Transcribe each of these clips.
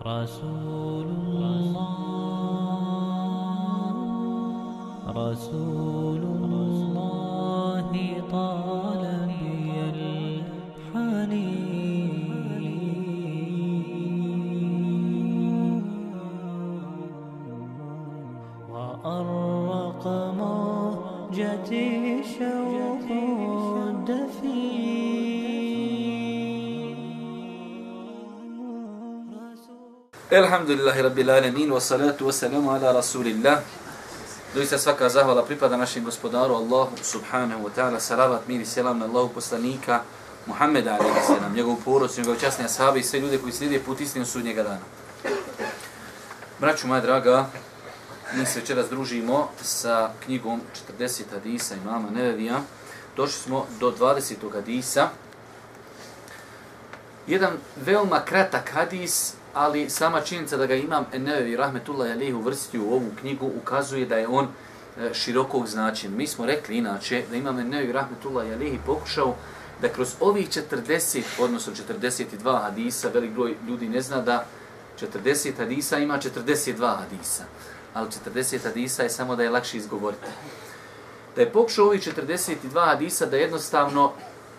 رسول الله رسول الله طال Elhamdulillahi rabbil alamin wa salatu wa salamu ala rasulillah. Doista svaka zahvala pripada našem gospodaru Allahu subhanahu wa ta'ala. Salavat, mir i selam na Allahu poslanika Muhammeda alaihi salam, njegovu porodcu, njegovu časne ashabi i sve ljude koji slijede put istinu sudnjega dana. Braću moja draga, mi se večeras družimo sa knjigom 40 hadisa imama Nevevija. Došli smo do 20. hadisa. Jedan veoma kratak hadis, ali sama činjenica da ga imam Enevi Rahmetullah Alihi uvrstio u ovu knjigu ukazuje da je on e, širokog značenja. Mi smo rekli inače da imam Enevi Rahmetullah Alihi pokušao da kroz ovih 40, odnosno 42 hadisa, velik broj ljudi ne zna da 40 hadisa ima 42 hadisa, ali 40 hadisa je samo da je lakše izgovoriti. Da je pokušao ovih 42 hadisa da jednostavno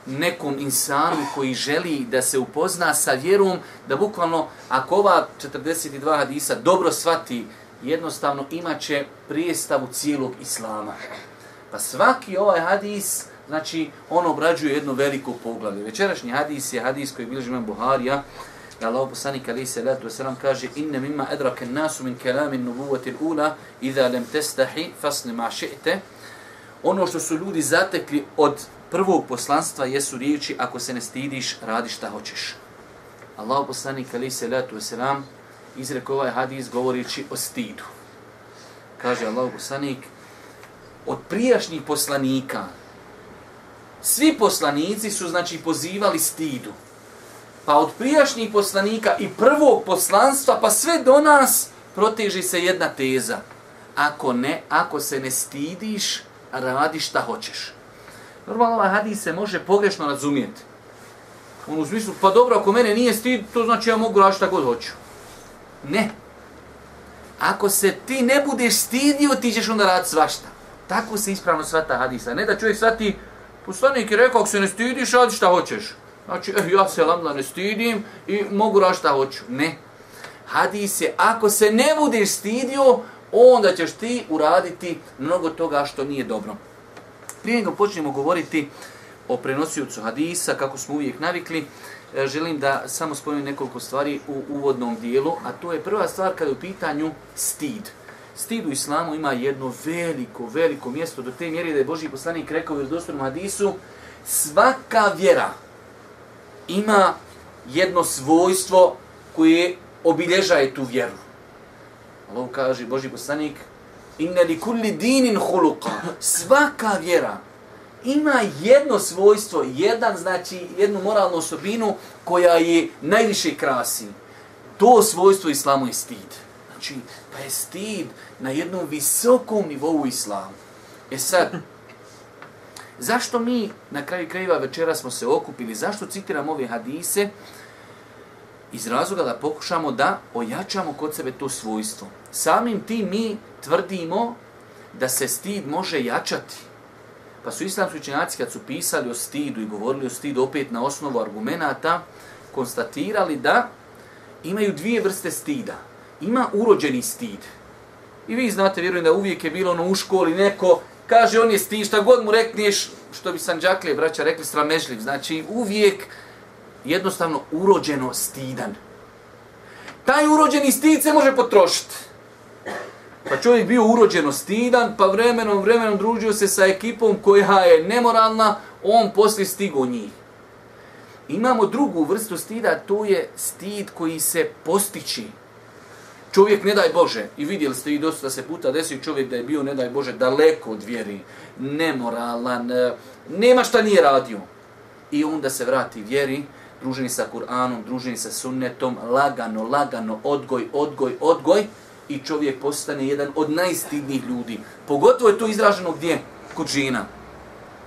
nekom insanu koji želi da se upozna sa vjerom, da bukvalno, ako ova 42 hadisa dobro svati, jednostavno imaće prijestavu cijelog islama. Pa svaki ovaj hadis, znači, on obrađuje jedno veliko poglavlje. Večerašnji hadis je hadis koji bilježi imam Buharija, da Allah poslanik ali se wasalam kaže inne mimma edrake nasu min kelamin nubuvati ula idha lem testahi fasne ma še'te. ono što su ljudi zatekli od prvog poslanstva jesu riječi ako se ne stidiš, radi šta hoćeš. Allah poslanik ali se letu selam izrekao ovaj hadis govorići o stidu. Kaže Allah poslanik od prijašnjih poslanika svi poslanici su znači pozivali stidu. Pa od prijašnjih poslanika i prvog poslanstva pa sve do nas proteži se jedna teza. Ako ne, ako se ne stidiš, radi šta hoćeš. Normalno ovaj hadis se može pogrešno razumijeti. On u smislu, pa dobro, ako mene nije stid, to znači ja mogu raditi šta god hoću. Ne. Ako se ti ne budeš stidio, ti ćeš onda raditi svašta. Tako se ispravno svata hadisa. Ne da čovjek svati, poslanik je rekao, ako se ne stidiš, radi šta hoćeš. Znači, eh, ja se lamla ne stidim i mogu raditi šta hoću. Ne. Hadis je, ako se ne budeš stidio, onda ćeš ti uraditi mnogo toga što nije dobro. Prije nego počnemo govoriti o prenosiocu hadisa, kako smo uvijek navikli, e, želim da samo spomenem nekoliko stvari u uvodnom dijelu, a to je prva stvar kada je u pitanju stid. Stid u islamu ima jedno veliko, veliko mjesto do te mjere da je Boži poslanik rekao u vjerodostojnom hadisu, svaka vjera ima jedno svojstvo koje obilježaje tu vjeru. Allah kaže, Boži poslanik, inna li kulli dinin huluqa, svaka vjera ima jedno svojstvo, jedan, znači, jednu moralnu osobinu koja je najviše krasi. To svojstvo islamu je stid. Znači, pa je stid na jednom visokom nivou islamu. E sad, zašto mi na kraju krajeva večera smo se okupili, zašto citiram ove hadise? Iz razloga da pokušamo da ojačamo kod sebe to svojstvo. Samim tim mi tvrdimo da se stid može jačati. Pa su islamski učenjaci kad su pisali o stidu i govorili o stidu opet na osnovu argumenata, konstatirali da imaju dvije vrste stida. Ima urođeni stid. I vi znate, vjerujem da uvijek je bilo ono u školi neko, kaže on je stid, šta god mu rekneš, što bi Sanđaklije braća rekli, sramežljiv. Znači uvijek jednostavno urođeno stidan. Taj urođeni stid se može potrošiti. Pa čovjek bio urođeno stidan, pa vremenom, vremenom družio se sa ekipom koja je nemoralna, on poslije stigo njih. Imamo drugu vrstu stida, to je stid koji se postići. Čovjek, ne daj Bože, i vidjeli ste i dosta se puta desi čovjek da je bio, ne daj Bože, daleko od vjeri, nemoralan, e, nema šta nije radio. I onda se vrati vjeri, druženi sa Kur'anom, druženi sa sunnetom, lagano, lagano, odgoj, odgoj, odgoj, i čovjek postane jedan od najstidnijih ljudi. Pogotovo je to izraženo gdje? Kod žena.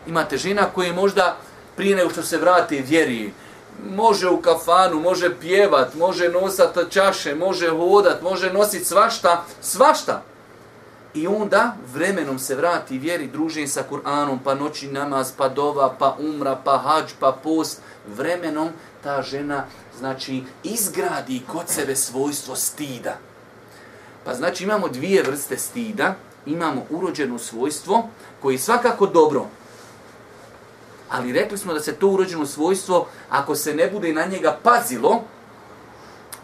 Imate žena koje možda prije nego što se vrate vjeri, može u kafanu, može pjevat, može nosat čaše, može hodat, može nosit svašta, svašta. I onda vremenom se vrati vjeri, druženje sa Kur'anom, pa noći namaz, pa dova, pa umra, pa hađ, pa post. Vremenom ta žena znači izgradi kod sebe svojstvo stida. Pa znači imamo dvije vrste stida. Imamo urođeno svojstvo koje je svakako dobro. Ali rekli smo da se to urođeno svojstvo, ako se ne bude na njega pazilo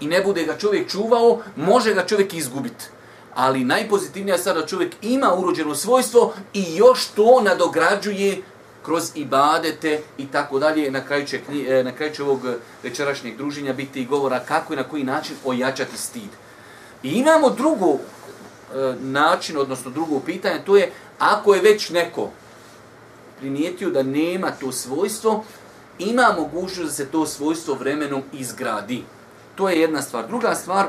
i ne bude ga čovjek čuvao, može ga čovjek izgubiti. Ali najpozitivnija stvar da čovjek ima urođeno svojstvo i još to nadograđuje kroz ibadete i tako dalje. Na kraju će, e, na kraju će ovog večerašnjeg druženja biti i govora kako i na koji način ojačati stid. I imamo drugu e, način, odnosno drugo pitanje, to je ako je već neko primijetio da nema to svojstvo, ima mogućnost da se to svojstvo vremenom izgradi. To je jedna stvar. Druga stvar,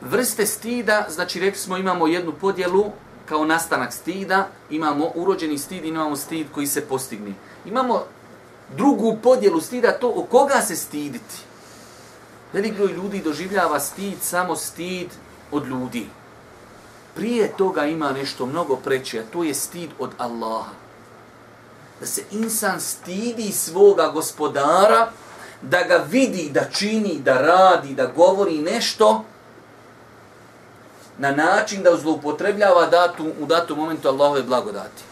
vrste stida, znači rekli smo imamo jednu podjelu kao nastanak stida, imamo urođeni stid i imamo stid koji se postigni. Imamo drugu podjelu stida, to o koga se stiditi. Velik broj ljudi doživljava stid, samo stid od ljudi. Prije toga ima nešto mnogo preće, a to je stid od Allaha. Da se insan stidi svoga gospodara, da ga vidi, da čini, da radi, da govori nešto, na način da zloupotrebljava datu, u datom momentu Allahove blagodati.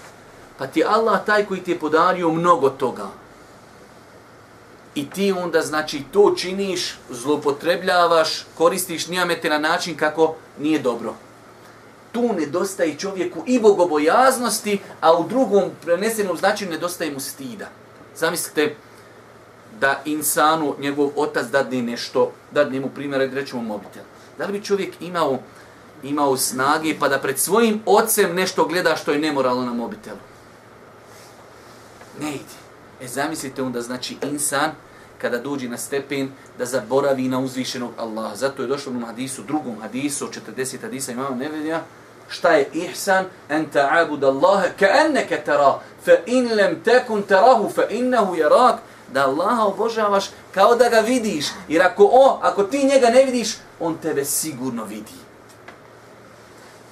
Pa ti Allah taj koji ti je podario mnogo toga. I ti onda znači to činiš, zloupotrebljavaš, koristiš nijamete na način kako nije dobro. Tu nedostaje čovjeku i bogobojaznosti, a u drugom prenesenom značaju nedostaje mu stida. Zamislite da insanu, njegov otac dadne nešto, dadne mu primjer, rećemo mobitel. Da li bi čovjek imao imao snage pa da pred svojim ocem nešto gleda što je nemoralno na mobitelu. Ne ide. E zamislite onda znači insan kada dođe na stepen da zaboravi na uzvišenog Allaha. Zato je došlo u hadisu, drugom hadisu, 40 hadisa imamo nevedja, šta je ihsan? En ta'abud Allaha ka enneke tara, fa in lem tekun tarahu, fa innahu jarak, da Allaha obožavaš kao da ga vidiš. Jer ako, o, ako ti njega ne vidiš, on tebe sigurno vidi.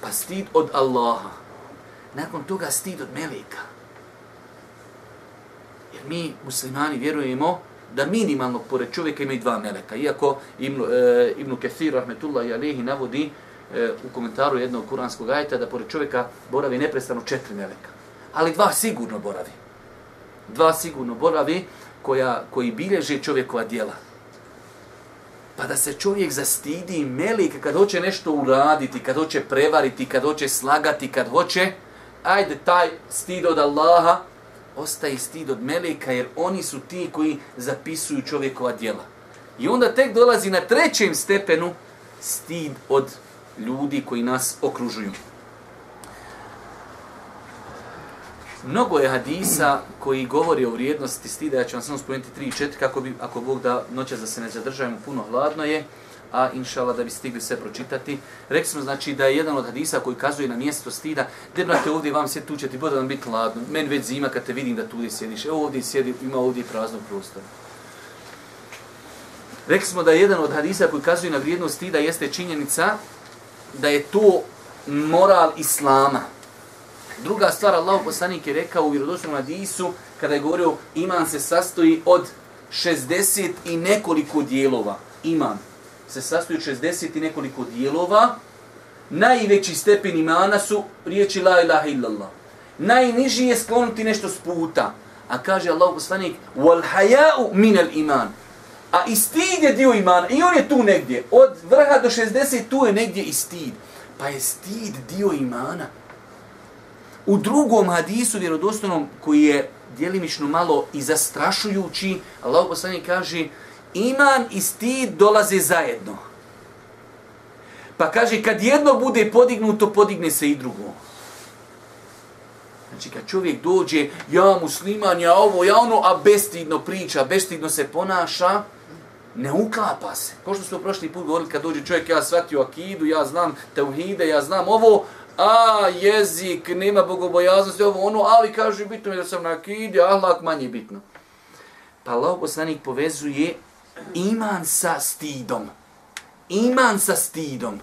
Pa stid od Allaha. Nakon toga stid od Meleka. Jer mi, muslimani, vjerujemo da minimalno pored čovjeka imaju dva Meleka. Iako Ibn, e, Ibn Kathir, rahmetullahi alihi, navodi e, u komentaru jednog kuranskog ajta da pored čovjeka boravi neprestano četiri Meleka. Ali dva sigurno boravi. Dva sigurno boravi koja, koji bilježe čovjekova dijela pa da se čovjek zastidi melik kad hoće nešto uraditi, kad hoće prevariti, kad hoće slagati, kad hoće, ajde taj stid od Allaha, ostaje stid od melika, jer oni su ti koji zapisuju čovjekova djela. I onda tek dolazi na trećem stepenu stid od ljudi koji nas okružuju. Mnogo je hadisa koji govori o vrijednosti stida, ja ću vam samo spomenuti 3 i 4, kako bi, ako Bog da noća da se ne zadržajemo, puno hladno je, a inšala da bi stigli sve pročitati. Rekli smo znači da je jedan od hadisa koji kazuje na mjesto stida, gdje brate ovdje vam sjeti, tu će ti bude vam biti ladno, meni već zima kad te vidim da tu gdje sjediš, evo ovdje sjedi, ima ovdje praznog prostora. Rekli smo da je jedan od hadisa koji kazuje na vrijednost stida jeste činjenica da je to moral Islama. Druga stvar, Allah poslanik je rekao u vjerodostojnom hadisu, kada je govorio iman se sastoji od 60 i nekoliko dijelova. Iman se sastoji od 60 i nekoliko dijelova. Najveći stepen imana su riječi la ilaha illallah. Najniži je sklonuti nešto s puta. A kaže Allah poslanik, wal haya'u min al iman. A i stid je dio imana. I on je tu negdje. Od vrha do 60 tu je negdje i stid. Pa je stid dio imana. U drugom hadisu vjerodostanom koji je djelimično malo i zastrašujući, Allah poslanik kaže iman i stid dolaze zajedno. Pa kaže kad jedno bude podignuto, podigne se i drugo. Znači kad čovjek dođe, ja musliman, ja ovo, ja ono, a bestidno priča, bestidno se ponaša, ne uklapa se. Ko što smo prošli put govorili kad dođe čovjek, ja shvatio akidu, ja znam teuhide, ja znam ovo, a jezik, nema bogobojaznosti, ovo ono, ali kaže bitno je da sam na kidi, ahlak manje bitno. Pa Allah poslanik povezuje iman sa stidom. Iman sa stidom.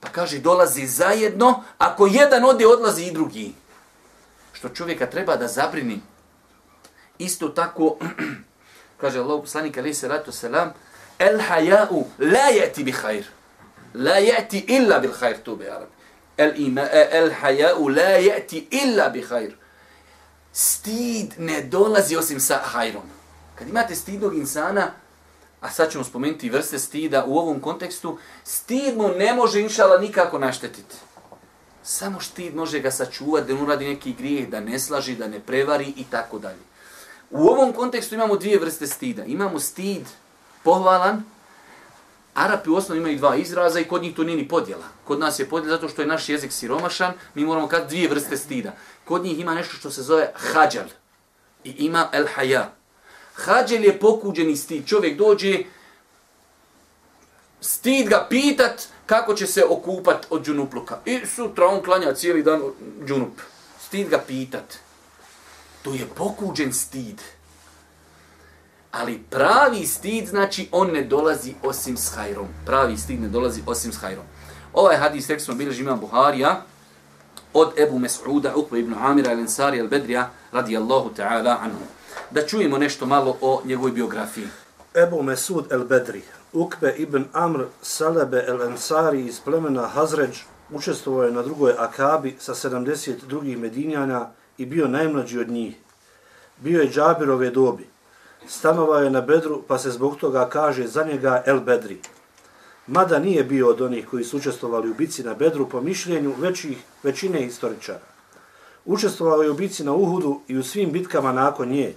Pa kaže, dolazi zajedno, ako jedan ode, odlazi i drugi. Što čovjeka treba da zabrini. Isto tako, kaže Allah poslanik, ali se ratu selam, el haja'u la jeti bi hajr. La jeti illa bil hajr, tu bi arabi. El, ima, el haja'u la jeti illa bi hajr. Stid ne dolazi osim sa hajrom. Kad imate stidnog insana, a sad ćemo spomenuti vrste stida u ovom kontekstu, stid mu ne može inšala nikako naštetiti. Samo stid može ga sačuvati, da ne uradi neki grijeh, da ne slaži, da ne prevari i tako dalje. U ovom kontekstu imamo dvije vrste stida. Imamo stid pohvalan, Arapi u osnovi imaju dva izraza i kod njih to nije ni podjela. Kod nas je podjela zato što je naš jezik siromašan, mi moramo kad dvije vrste stida. Kod njih ima nešto što se zove hađal i ima el haja. Hađel je pokuđeni stid. Čovjek dođe, stid ga pitat kako će se okupat od džunupluka. I sutra on klanja cijeli dan džunup. Stid ga pitat. To je pokuđen stid. Ali pravi stid znači on ne dolazi osim s hajrom. Pravi stid ne dolazi osim s hajrom. Ovaj hadis tekstom smo bilježi imam Buharija od Ebu Mes'uda, Ukve ibn Amira, al-Ansari, al-Bedrija, radijallahu ta'ala anhu da čujemo nešto malo o njegovoj biografiji. Ebu Mesud el Bedri, Ukbe ibn Amr Salebe el Ansari iz plemena Hazređ, učestvovao je na drugoj akabi sa 72 medinjana i bio najmlađi od njih. Bio je džabirove dobi. Stanovao je na Bedru, pa se zbog toga kaže za njega El Bedri. Mada nije bio od onih koji su učestvovali u bici na Bedru po mišljenju većih, većine historičara. Učestvovao je u bici na Uhudu i u svim bitkama nakon nje,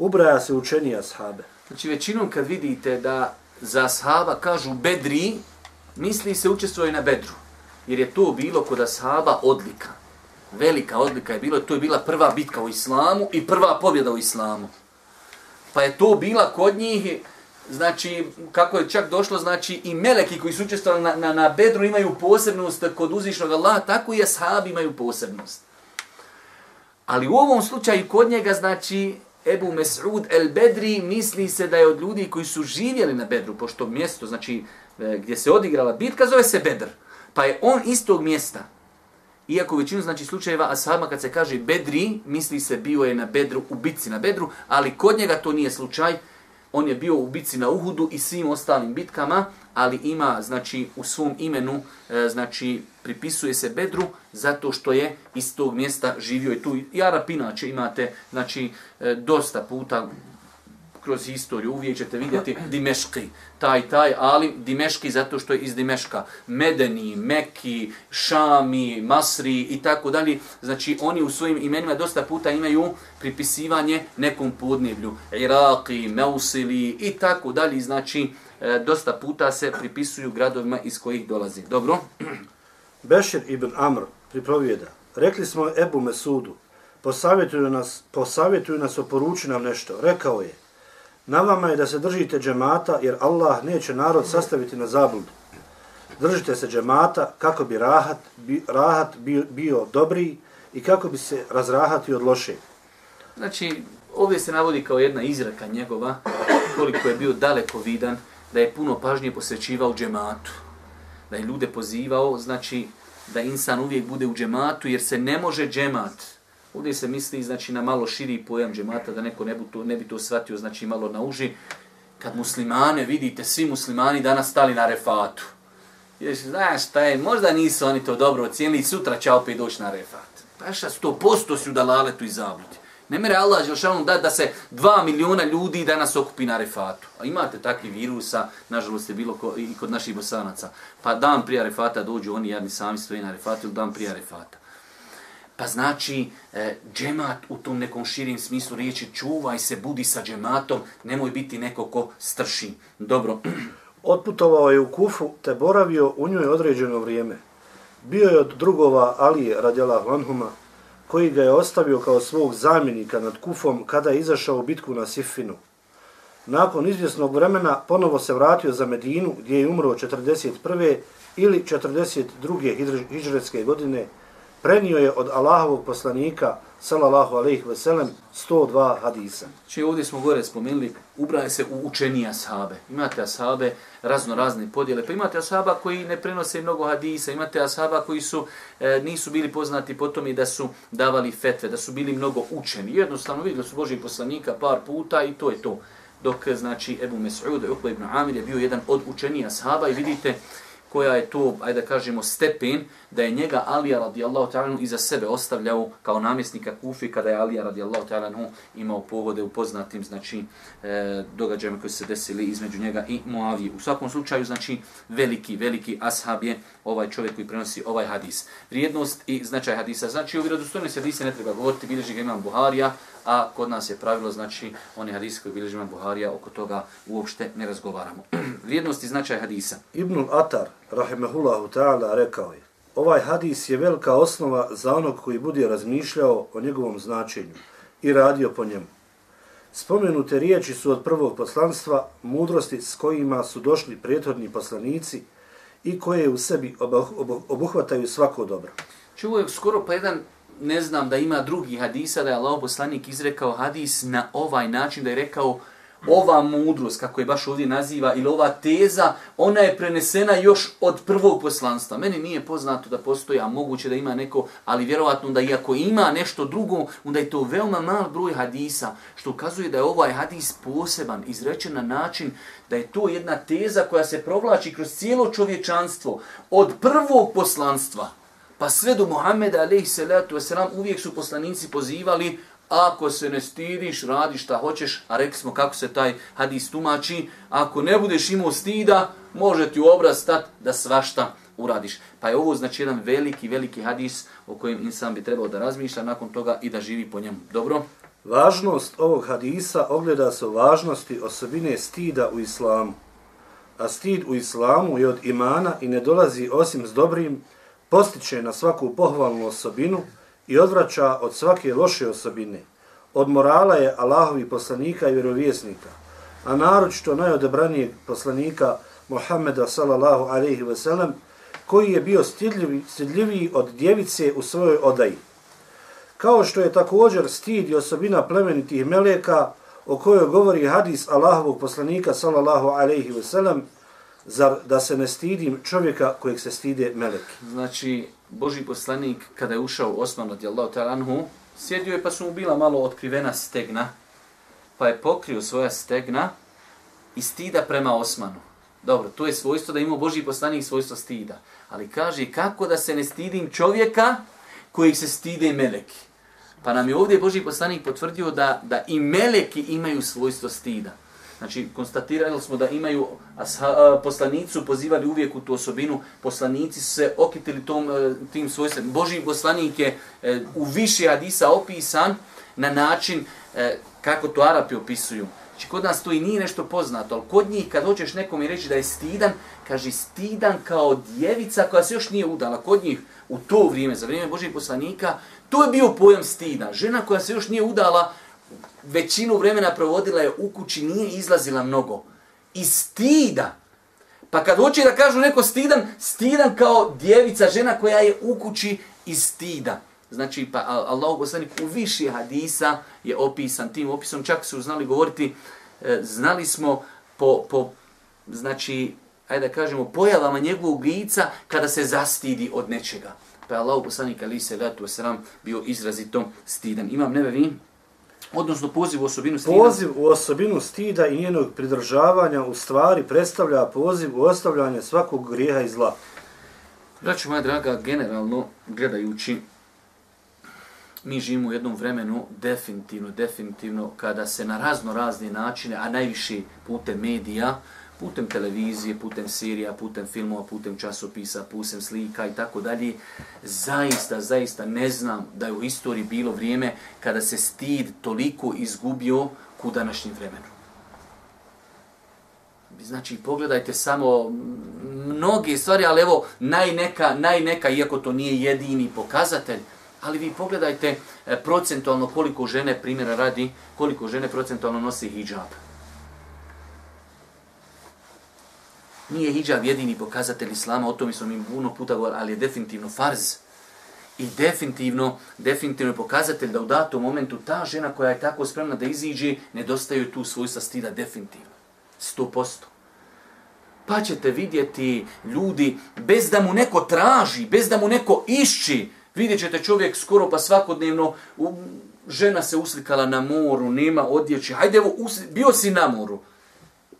ubraja se učenija ashabe. Znači većinom kad vidite da za ashaba kažu bedri, misli se učestvuje na bedru. Jer je to bilo kod ashaba odlika. Velika odlika je bilo, to je bila prva bitka u islamu i prva pobjeda u islamu. Pa je to bila kod njih, znači, kako je čak došlo, znači, i meleki koji su učestvovali na, na, na bedru imaju posebnost kod uzvišnog Allaha, tako i ashabi imaju posebnost. Ali u ovom slučaju kod njega, znači, Ebu Mes'ud el Bedri misli se da je od ljudi koji su živjeli na Bedru, pošto mjesto, znači e, gdje se odigrala bitka, zove se Bedr. Pa je on iz tog mjesta. Iako u većinu znači slučajeva Ashabima kad se kaže Bedri, misli se bio je na Bedru, u bitci na Bedru, ali kod njega to nije slučaj. On je bio u bitci na Uhudu i svim ostalim bitkama, ali ima znači u svom imenu e, znači pripisuje se Bedru zato što je iz tog mjesta živio i tu. I Arap inače imate znači e, dosta puta kroz historiju uvijek ćete vidjeti Dimeški, taj, taj, ali Dimeški zato što je iz Dimeška. Medeni, Meki, Šami, Masri i tako dalje. Znači oni u svojim imenima dosta puta imaju pripisivanje nekom podneblju. Iraki, Meusili i tako dalje. Znači e, dosta puta se pripisuju gradovima iz kojih dolazi. Dobro? Bešir ibn Amr pripovijeda. Rekli smo Ebu Mesudu, posavjetuju nas, posavjetuju nas, oporuči nam nešto. Rekao je, na vama je da se držite džemata, jer Allah neće narod sastaviti na zablud. Držite se džemata kako bi rahat, bi, rahat bio, bio dobri i kako bi se razrahati od loše. Znači, ovdje se navodi kao jedna izraka njegova, koliko je bio daleko vidan, da je puno pažnje posvećivao džematu. Da je ljude pozivao, znači, da insan uvijek bude u džematu, jer se ne može džemat. Ovdje se misli, znači, na malo širi pojam džemata, da neko ne bi to, ne bi to shvatio, znači, malo na uži. Kad muslimane, vidite, svi muslimani danas stali na refatu. Jer, znaš, šta je, možda nisu oni to dobro ocijenili, sutra će opet doći na refat. Pa šta, sto posto su da laletu i zabludi. Ne mere Allah Želšanom da, da se dva miliona ljudi danas okupi na refatu. A imate takvi virusa, nažalost je bilo ko, i kod naših bosanaca. Pa dan prije refata dođu oni jadni sami stoji na refatu ili dan prije refata. Pa znači, e, džemat u tom nekom širim smislu riječi, čuvaj se, budi sa džematom, nemoj biti neko ko strši. Dobro. Otputovao je u Kufu te boravio u njoj određeno vrijeme. Bio je od drugova Alije radjala Vanhuma, koji ga je ostavio kao svog zamjenika nad Kufom kada je izašao u bitku na Sifinu. nakon izvjesnog vremena ponovo se vratio za Medinu gdje je umro 41. ili 42. hidžretske godine, prenio je od Allahovog poslanika sallallahu alejhi ve sellem 102 hadisa. Či ovdje smo gore spomenuli, ubraje se u učenije ashabe. Imate ashabe razno razne podjele, pa imate ashaba koji ne prenose mnogo hadisa, imate ashaba koji su e, nisu bili poznati po tome da su davali fetve, da su bili mnogo učeni. Jednostavno vidjeli su Božih poslanika par puta i to je to. Dok, znači, Ebu Mes'ud, Uqba ibn Amir je bio jedan od učenija ashaba i vidite koja je to, ajde da kažemo, stepen da je njega Alija radijallahu ta'ala iza sebe ostavljao kao namjesnika Kufi kada je Alija radijallahu ta'ala imao povode u poznatim znači, e, događajima koji se desili između njega i Muavije. U svakom slučaju, znači, veliki, veliki ashab je ovaj čovjek koji prenosi ovaj hadis. Vrijednost i značaj hadisa. Znači, u vjerodostojnosti hadisa ne treba govoriti, bilježi ga imam Buharija, a kod nas je pravilo, znači, oni hadisi koji bilježi imam Buharija, oko toga uopšte ne razgovaramo. Vrijednost i značaj hadisa. Ibnul Atar, rahimehullahu ta'ala, rekao je, ovaj hadis je velika osnova za onog koji bude razmišljao o njegovom značenju i radio po njemu. Spomenute riječi su od prvog poslanstva mudrosti s kojima su došli prethodni poslanici i koje u sebi obuhvataju svako dobro. Čuo je skoro pa jedan, ne znam da ima drugi hadisa, da je Allah poslanik izrekao hadis na ovaj način, da je rekao ova mudrost, kako je baš ovdje naziva, ili ova teza, ona je prenesena još od prvog poslanstva. Meni nije poznato da postoji, a moguće da ima neko, ali vjerovatno da iako ima nešto drugo, onda je to veoma mal broj hadisa, što ukazuje da je ovaj hadis poseban, izrečen na način da je to jedna teza koja se provlači kroz cijelo čovječanstvo, od prvog poslanstva, pa sve do Muhammeda alaihi salatu wasalam, uvijek su poslanici pozivali ako se ne stidiš, radi šta hoćeš, a rekli smo kako se taj hadis tumači, ako ne budeš imao stida, može ti u obraz stat da svašta uradiš. Pa je ovo znači jedan veliki, veliki hadis o kojem insan bi trebao da razmišlja nakon toga i da živi po njemu. Dobro? Važnost ovog hadisa ogleda se u važnosti osobine stida u islamu. A stid u islamu je od imana i ne dolazi osim s dobrim, postiče na svaku pohvalnu osobinu i odvraća od svake loše osobine. Od morala je Allahovi poslanika i vjerovjesnika, a naročito najodebranijeg poslanika Muhammeda sallallahu alaihi ve sellem, koji je bio stidljivi, stidljiviji od djevice u svojoj odaji. Kao što je također stid i osobina plemenitih meleka o kojoj govori hadis Allahovog poslanika sallallahu alaihi ve sellem, zar da se ne stidim čovjeka kojeg se stide meleki. Znači, Boži poslanik, kada je ušao Osman od Jallahu anhu, sjedio je pa su mu bila malo otkrivena stegna, pa je pokrio svoja stegna i stida prema Osmanu. Dobro, to je svojstvo da ima Boži poslanik svojstvo stida. Ali kaže, kako da se ne stidim čovjeka kojeg se stide meleki. Pa nam je ovdje Boži poslanik potvrdio da, da i meleki imaju svojstvo stida. Znači, konstatirali smo da imaju asha, poslanicu, pozivali uvijek u tu osobinu, poslanici se okitili tom, e, tim svojstvom. Boži poslanik je e, u više hadisa opisan na način e, kako to Arapi opisuju. Znači, kod nas to i nije nešto poznato, ali kod njih kad hoćeš nekom i reći da je stidan, kaže stidan kao djevica koja se još nije udala. Kod njih u to vrijeme, za vrijeme Božih poslanika, to je bio pojam stida. Žena koja se još nije udala, većinu vremena provodila je u kući, nije izlazila mnogo. I stida. Pa kad hoće da kažu neko stidan, stidan kao djevica, žena koja je u kući iz stida. Znači, pa Allah poslanik u više hadisa je opisan tim opisom, čak su znali govoriti, e, znali smo po, po znači, ajde da kažemo, pojavama njegovog lica kada se zastidi od nečega. Pa je Allah poslanik ali se letu bio izrazito stidan. Imam nebe vi? Odnosno poziv u osobinu stida. Poziv u osobinu stida i njenog pridržavanja u stvari predstavlja poziv u ostavljanje svakog grijeha i zla. Braćo moja draga, generalno gledajući, mi živimo u jednom vremenu definitivno, definitivno, kada se na razno razne načine, a najviše putem medija, putem televizije, putem serija, putem filmova, putem časopisa, putem slika i tako dalje, zaista, zaista ne znam da je u istoriji bilo vrijeme kada se stid toliko izgubio ku današnjem vremenu. Znači, pogledajte samo mnoge stvari, ali evo, najneka, najneka, iako to nije jedini pokazatelj, ali vi pogledajte e, procentualno koliko žene, primjera radi, koliko žene procentualno nosi hijab. Nije hijab jedini pokazatelj islama, o tome smo mi puno puta govorili, ali je definitivno farz. I definitivno, definitivno je pokazatelj da u datom momentu ta žena koja je tako spremna da iziđe, nedostaju tu svojstva stida definitivno. 100%. Pa ćete vidjeti ljudi, bez da mu neko traži, bez da mu neko išči, vidjet ćete čovjek skoro pa svakodnevno, u, žena se uslikala na moru, nema odjeće, hajde evo, bio si na moru,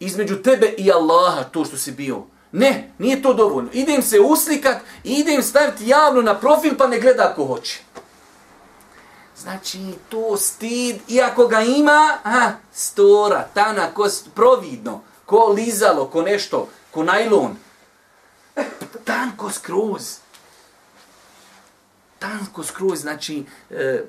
između tebe i Allaha to što si bio. Ne, nije to dovoljno. Idem se uslikat, idem staviti javno na profil pa ne gleda ko hoće. Znači, to stid, iako ga ima, aha, stora, tana, ko, providno, ko lizalo, ko nešto, ko najlon. E, tanko skroz. Tanko skroz, znači, e,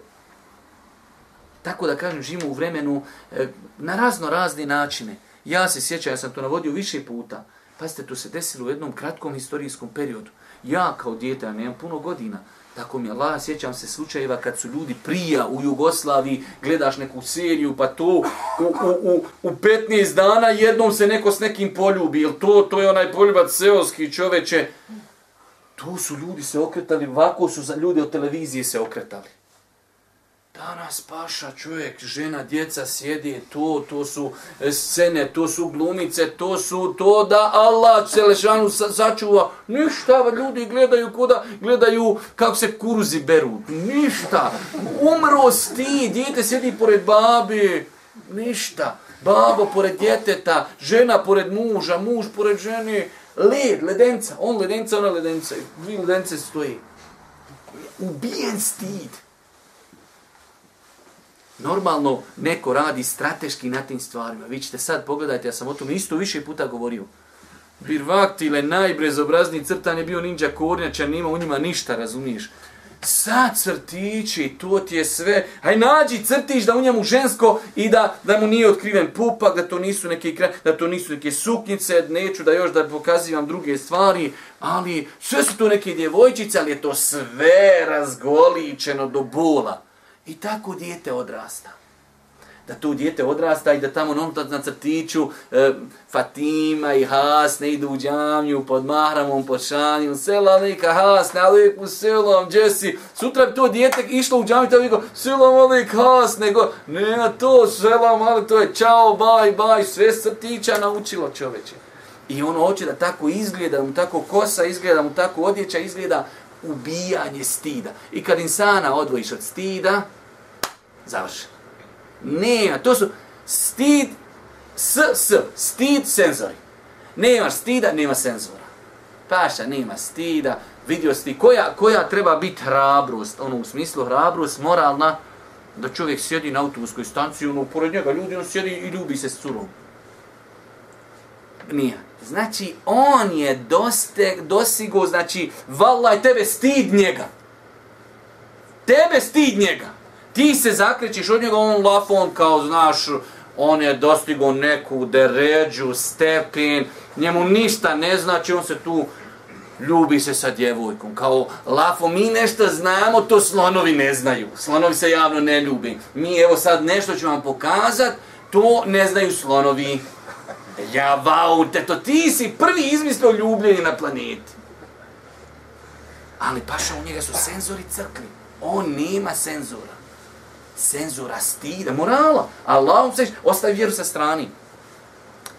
tako da kažem, živimo u vremenu e, na razno razne načine. Ja se sjećam, ja sam to navodio više puta. Pazite, to se desilo u jednom kratkom historijskom periodu. Ja kao djeta, ja nemam puno godina, tako mi Allah, sjećam se slučajeva kad su ljudi prija u Jugoslaviji, gledaš neku seriju, pa to u, u, u, u 15 dana jednom se neko s nekim poljubi, jel to, to je onaj poljubac seoski čoveče. Tu su ljudi se okretali, ovako su za ljudi od televizije se okretali. Danas paša čovjek, žena, djeca sjedi, to, to su e, scene, to su glumice, to su to da Allah Celešanu začuva. Ništa, ljudi gledaju kuda, gledaju kako se kuruzi beru. Ništa. Umro sti, djete sjedi pored babi. Ništa. Babo pored djeteta, žena pored muža, muž pored žene. Led, ledenca, on ledenca, ona ledenca. Dvi ledence stoji. Ubijen stid normalno neko radi strateški na tim stvarima. Vi ćete sad pogledajte, ja sam o tom isto više puta govorio. Birvaktile, najbrezobrazniji crtan je bio ninja kornjača, nema u njima ništa, razumiješ? Sad crtići, to ti je sve. Haj nađi crtiš da u njemu žensko i da da mu nije otkriven pupak, da to nisu neke da to nisu neke suknjice, neću da još da pokazivam druge stvari, ali sve su to neke djevojčice, ali je to sve razgoličeno do bola. I tako dijete odrasta. Da tu dijete odrasta i da tamo nonutat na crtiću e, Fatima i Hasne idu u džamiju pod mahramom, pod Šanijom, sela neka Hasne, ali u selom, Jesse. Sutra bi to dijete išlo u džamiju, tamo bi selam alik Hasne, go, ne na to, selam alik, to je čao, baj, baj, sve crtića naučilo čoveče. I ono hoće da tako izgleda, da mu tako kosa izgleda, da mu tako odjeća izgleda, ubijanje stida. I kad insana odvojiš od stida, završeno. Ne, to su stid, s, s, stid, senzori. Nema stida, nema senzora. Paša, nema stida, vidio sti, koja, koja treba biti hrabrost, ono u smislu hrabrost, moralna, da čovjek sjedi na autobuskoj stanciji, ono, pored njega ljudi, on sjedi i ljubi se s curom. Nije. Znači, on je doste, dosigo, znači, vallaj, tebe stid njega. Tebe stid njega. Ti se zakrećiš od njega, on lafon kao, znaš, on je dostigo neku deređu, stepin, njemu ništa ne znači, on se tu ljubi se sa djevojkom. Kao, lafo, mi nešto znamo, to slonovi ne znaju. Slonovi se javno ne ljubi. Mi, evo sad, nešto ću vam pokazat, to ne znaju slonovi. Ja, vau, teto, ti si prvi izmislio ljubljenje na planeti. Ali paša, u njega su senzori crkli. On nema senzora. Senzora stida, morala. Allah se ostavi vjeru sa strani.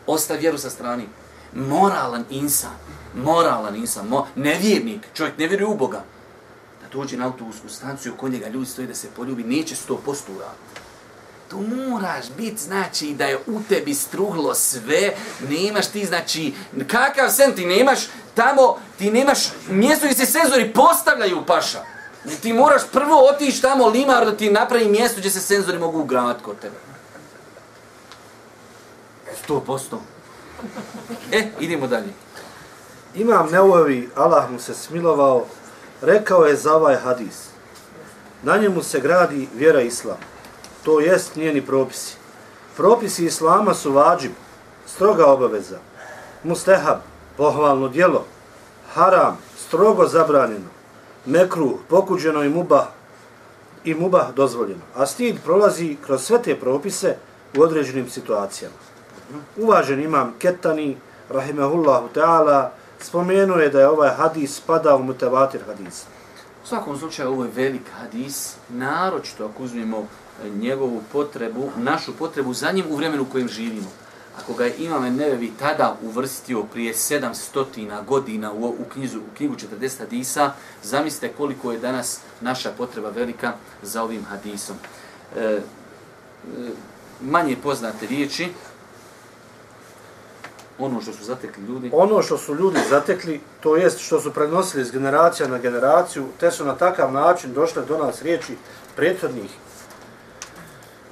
Ostavi vjeru sa strani. Moralan insan. Moralan insan. Mo, nevjernik. Čovjek ne vjeruje u Boga. Da dođe na autobusku stanciju, kod njega ljudi stoji da se poljubi, neće sto posto uraditi tu moraš biti, znači, da je u tebi struhlo sve, nemaš ti, znači, kakav sen ti nemaš, tamo ti nemaš mjesto gdje se senzori postavljaju, paša. Ti moraš prvo otići tamo limar da ti napravi mjesto gdje se senzori mogu ugraditi kod tebe. Sto posto. E, idemo dalje. Imam Neuovi, Allah mu se smilovao, rekao je za ovaj hadis. Na njemu se gradi vjera Islama to jest njeni propisi. Propisi islama su vađib, stroga obaveza, mustehab, pohvalno djelo, haram, strogo zabranjeno, mekru, pokuđeno i mubah, i mubah dozvoljeno. A stid prolazi kroz sve te propise u određenim situacijama. Uvažen imam Ketani rahimahullahu ta'ala, spomenuo je da je ovaj hadis spada u mutavatir hadisa. U svakom slučaju ovo je velik hadis, naročito ako uzmemo njegovu potrebu, našu potrebu za njim u vremenu u kojem živimo. Ako ga je Imam Nevevi tada uvrstio prije 700 godina u, u, knjizu, u knjigu 40 hadisa, zamislite koliko je danas naša potreba velika za ovim hadisom. E, e, manje poznate riječi, ono što su zatekli ljudi. Ono što su ljudi zatekli, to jest što su prenosili iz generacija na generaciju, te su na takav način došle do nas riječi prethodnih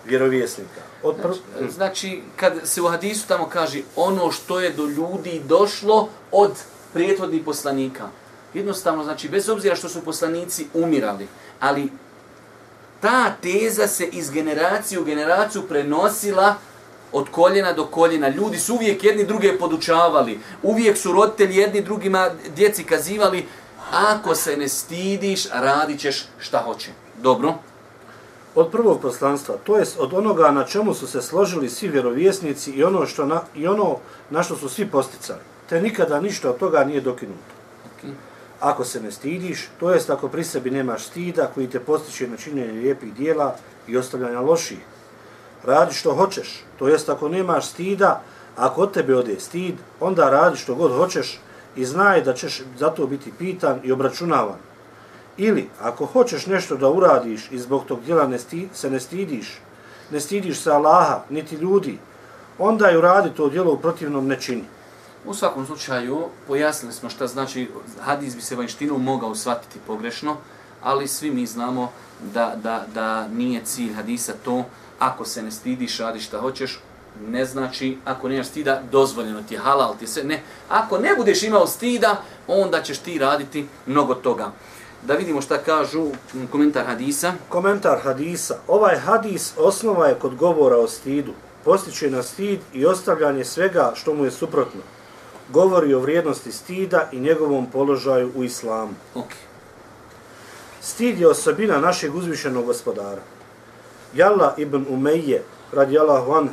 vjerovjesnika. Od pr... Znači, znači, kad se u hadisu tamo kaže ono što je do ljudi došlo od prijetvodnih poslanika. Jednostavno, znači, bez obzira što su poslanici umirali, ali ta teza se iz generacije u generaciju prenosila od koljena do koljena. Ljudi su uvijek jedni druge podučavali. Uvijek su roditelji jedni drugima djeci kazivali ako se ne stidiš, radit ćeš šta hoće. Dobro? Od prvog poslanstva, to jest od onoga na čemu su se složili svi vjerovjesnici i ono, što na, i ono na što su svi posticali. Te nikada ništa od toga nije dokinuto. Okay. Ako se ne stidiš, to jest ako pri sebi nemaš stida koji te postiče na činjenje lijepih dijela i ostavljanja loših, radi što hoćeš. To jest ako nemaš stida, ako od tebe ode stid, onda radi što god hoćeš i znaj da ćeš zato biti pitan i obračunavan. Ili, ako hoćeš nešto da uradiš i zbog tog djela ne sti, se ne stidiš, ne stidiš se Allaha, niti ljudi, onda ju radi to djelo u protivnom ne čini. U svakom slučaju, pojasnili smo šta znači, hadis bi se vanštinu mogao shvatiti pogrešno, ali svi mi znamo da, da, da nije cilj hadisa to, ako se ne stidiš, radi šta hoćeš, ne znači, ako nemaš stida, dozvoljeno ti je, halal ti je sve. Ne, ako ne budeš imao stida, onda ćeš ti raditi mnogo toga. Da vidimo šta kažu komentar hadisa. Komentar hadisa. Ovaj hadis osnova je kod govora o stidu. Postiče na stid i ostavljanje svega što mu je suprotno. Govori o vrijednosti stida i njegovom položaju u islamu. Okay. Stid je osobina našeg uzvišenog gospodara. Jalla ibn Umeyje, radi Allahu an,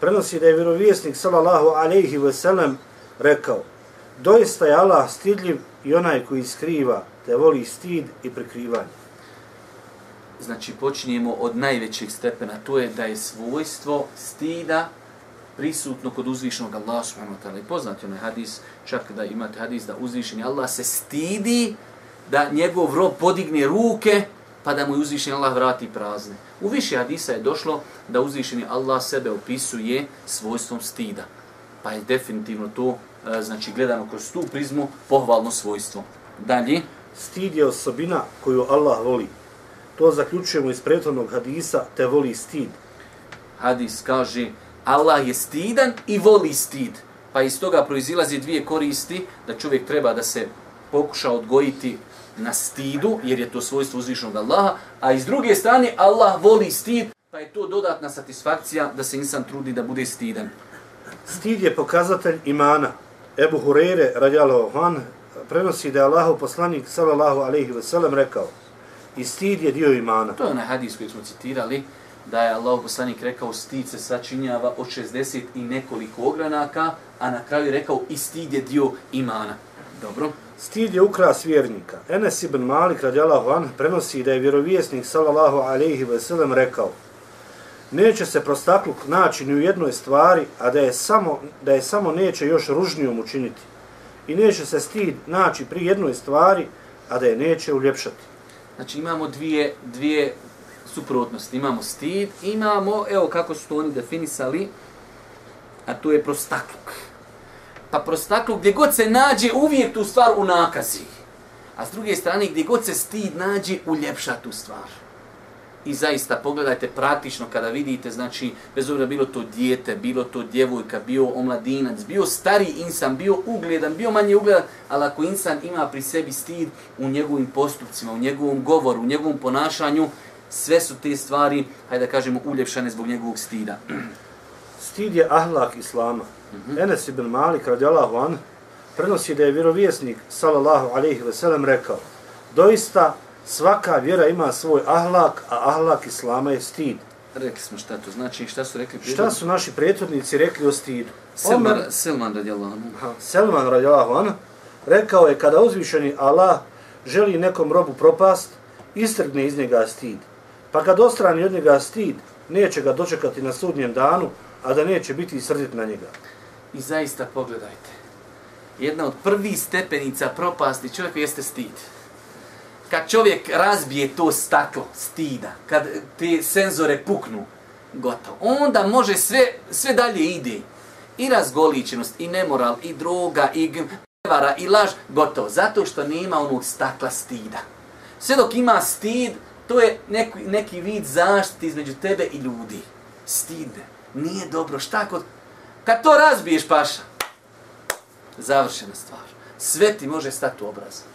prenosi da je vjerovjesnik sallallahu alaihi ve sellem rekao, doista je Allah stidljiv i onaj koji skriva, te voli stid i prekrivanje. Znači, počinjemo od najvećeg stepena, to je da je svojstvo stida prisutno kod uzvišenog Allaha subhanahu wa ta'ala. I poznati onaj hadis, čak da imate hadis da uzvišeni Allah se stidi da njegov rob podigne ruke pa da mu uzvišeni Allah vrati prazne. U više hadisa je došlo da uzvišeni Allah sebe opisuje svojstvom stida. Pa je definitivno to, e, znači gledano kroz tu prizmu, pohvalno svojstvo. Dalje. Stid je osobina koju Allah voli. To zaključujemo iz prethodnog hadisa, te voli stid. Hadis kaže, Allah je stidan i voli stid. Pa iz toga proizilazi dvije koristi, da čovjek treba da se pokuša odgojiti na stidu, jer je to svojstvo uzvišnog Allaha, a iz druge strane Allah voli stid, pa je to dodatna satisfakcija da se insan trudi da bude stidan. Stid je pokazatelj imana. Ebu Hureyre, radijalahu han, prenosi da je Allahu poslanik, sallallahu alaihi ve sellem, rekao, i stid je dio imana. To je onaj hadis koji smo citirali, da je Allah poslanik rekao stid se sačinjava od 60 i nekoliko ogranaka, a na kraju je rekao i stid je dio imana. Dobro. Stid je ukras vjernika. Enes ibn Malik radijalahu anh prenosi da je vjerovjesnik sallallahu alaihi ve sellem rekao Neće se prostakluk naći ni u jednoj stvari, a da je samo, da je samo neće još ružnijom učiniti. I neće se stid naći pri jednoj stvari, a da je neće uljepšati. Znači imamo dvije, dvije suprotnosti. Imamo stid, imamo, evo kako su to oni definisali, a to je prostakluk pa prostakluk gdje god se nađe uvijek tu stvar u nakazi. A s druge strane gdje god se stid nađe uljepša tu stvar. I zaista pogledajte praktično kada vidite, znači bez obzira bilo to dijete, bilo to djevojka, bio omladinac, bio stari insan, bio ugledan, bio manje ugledan, ali ako insan ima pri sebi stid u njegovim postupcima, u njegovom govoru, u njegovom ponašanju, sve su te stvari, hajde da kažemo, uljepšane zbog njegovog stida. Stid je ahlak islama. -hmm. Enes ibn Malik radijallahu an prenosi da je vjerovjesnik sallallahu alejhi ve sellem rekao doista svaka vjera ima svoj ahlak a ahlak islama je stid rekli smo šta to znači, šta su rekli Šta su naši prethodnici rekli o stidu? Selman, Omer- Selman radijallahu anhu. Aha, Selman radijallahu anhu rekao je kada uzvišeni Allah želi nekom robu propast, istrgne iz njega stid. Pa kad ostrani od njega stid, neće ga dočekati na sudnjem danu, a da neće biti srdit na njega. I zaista pogledajte. Jedna od prvih stepenica propasti čovjeku jeste stid. Kad čovjek razbije to staklo stida, kad te senzore puknu, gotovo. Onda može sve, sve dalje ide. I razgoličenost, i nemoral, i droga, i prevara, i laž, gotovo. Zato što nema onog stakla stida. Sve dok ima stid, to je neki, neki vid zaštite između tebe i ljudi. Stid. Nije dobro. Šta kod... Kad to razbiješ, paša, završena stvar. Sve ti može stati u obraz.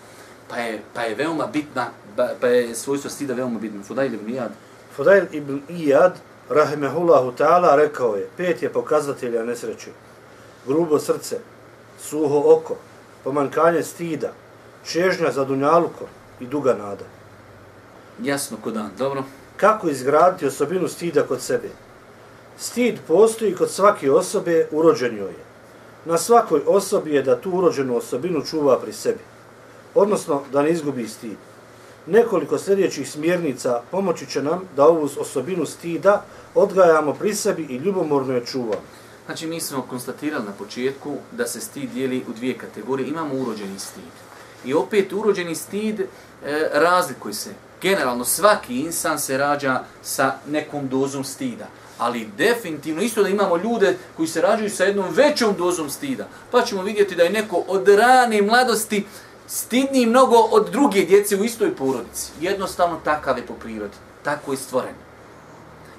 Pa je, pa je veoma bitna, ba- pa je svojstvo stida veoma bitno. Fudajl ibn Iyad. Fudail ibn Iyad, rahimehullahu ta'ala, rekao je, pet je pokazatelja nesreće. Grubo srce, suho oko, pomankanje stida, čežnja za dunjalukom i duga nada. Jasno ko dan, dobro. Kako izgraditi osobinu stida kod sebe? Stid postoji kod svake osobe, urođen joj je. Na svakoj osobi je da tu urođenu osobinu čuva pri sebi, odnosno da ne izgubi stid. Nekoliko sljedećih smjernica pomoći će nam da ovu osobinu stida odgajamo pri sebi i ljubomorno je čuvamo. Znači, mi smo konstatirali na početku da se stid dijeli u dvije kategorije. Imamo urođeni stid. I opet urođeni stid e, razlikuje se. Generalno, svaki insan se rađa sa nekom dozom stida. Ali definitivno isto da imamo ljude koji se rađaju sa jednom većom dozom stida. Pa ćemo vidjeti da je neko od rane mladosti stidniji mnogo od druge djece u istoj porodici. Jednostavno takav je po prirodi. Tako je stvoren.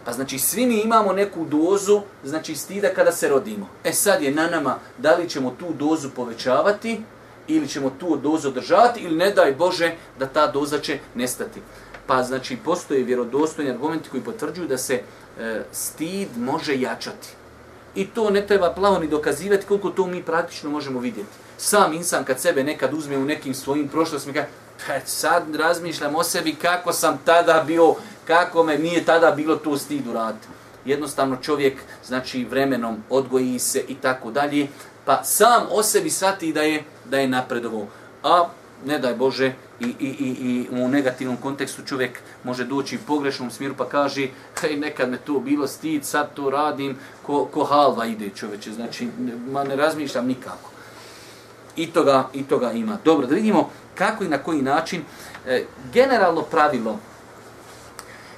Pa znači svi mi imamo neku dozu, znači stida kada se rodimo. E sad je na nama da li ćemo tu dozu povećavati ili ćemo tu dozu održavati ili ne daj Bože da ta doza će nestati. Pa znači postoje vjerodostojni argumenti koji potvrđuju da se e, stid može jačati. I to ne treba plavo ni dokazivati koliko to mi praktično možemo vidjeti. Sam insan kad sebe nekad uzme u nekim svojim prošlostima, kaže, "Pa, sad razmišljam o sebi kako sam tada bio, kako me nije tada bilo to stid uraditi. Jednostavno čovjek, znači vremenom odgoji se i tako dalje, pa sam o sebi shvati da je, da je napredovao. A ne daj Bože, i, i, i, i u negativnom kontekstu čovjek može doći u pogrešnom smjeru pa kaže, hej, nekad me to bilo stid, sad to radim, ko, ko halva ide čoveče, znači, ma ne razmišljam nikako. I toga, I toga ima. Dobro, da vidimo kako i na koji način. E, generalno pravilo,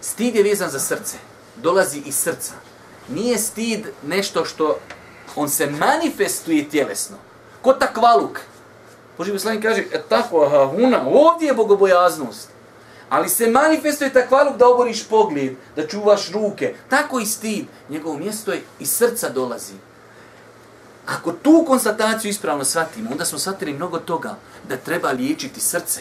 stid je vezan za srce, dolazi iz srca. Nije stid nešto što on se manifestuje tjelesno. Ko takvaluk. Boži poslanik kaže, e tako, aha, huna, ovdje je bogobojaznost. Ali se manifestuje takvaluk da oboriš pogled, da čuvaš ruke. Tako i stid. Njegovo mjesto je iz srca dolazi. Ako tu konstataciju ispravno shvatimo, onda smo shvatili mnogo toga da treba liječiti srce.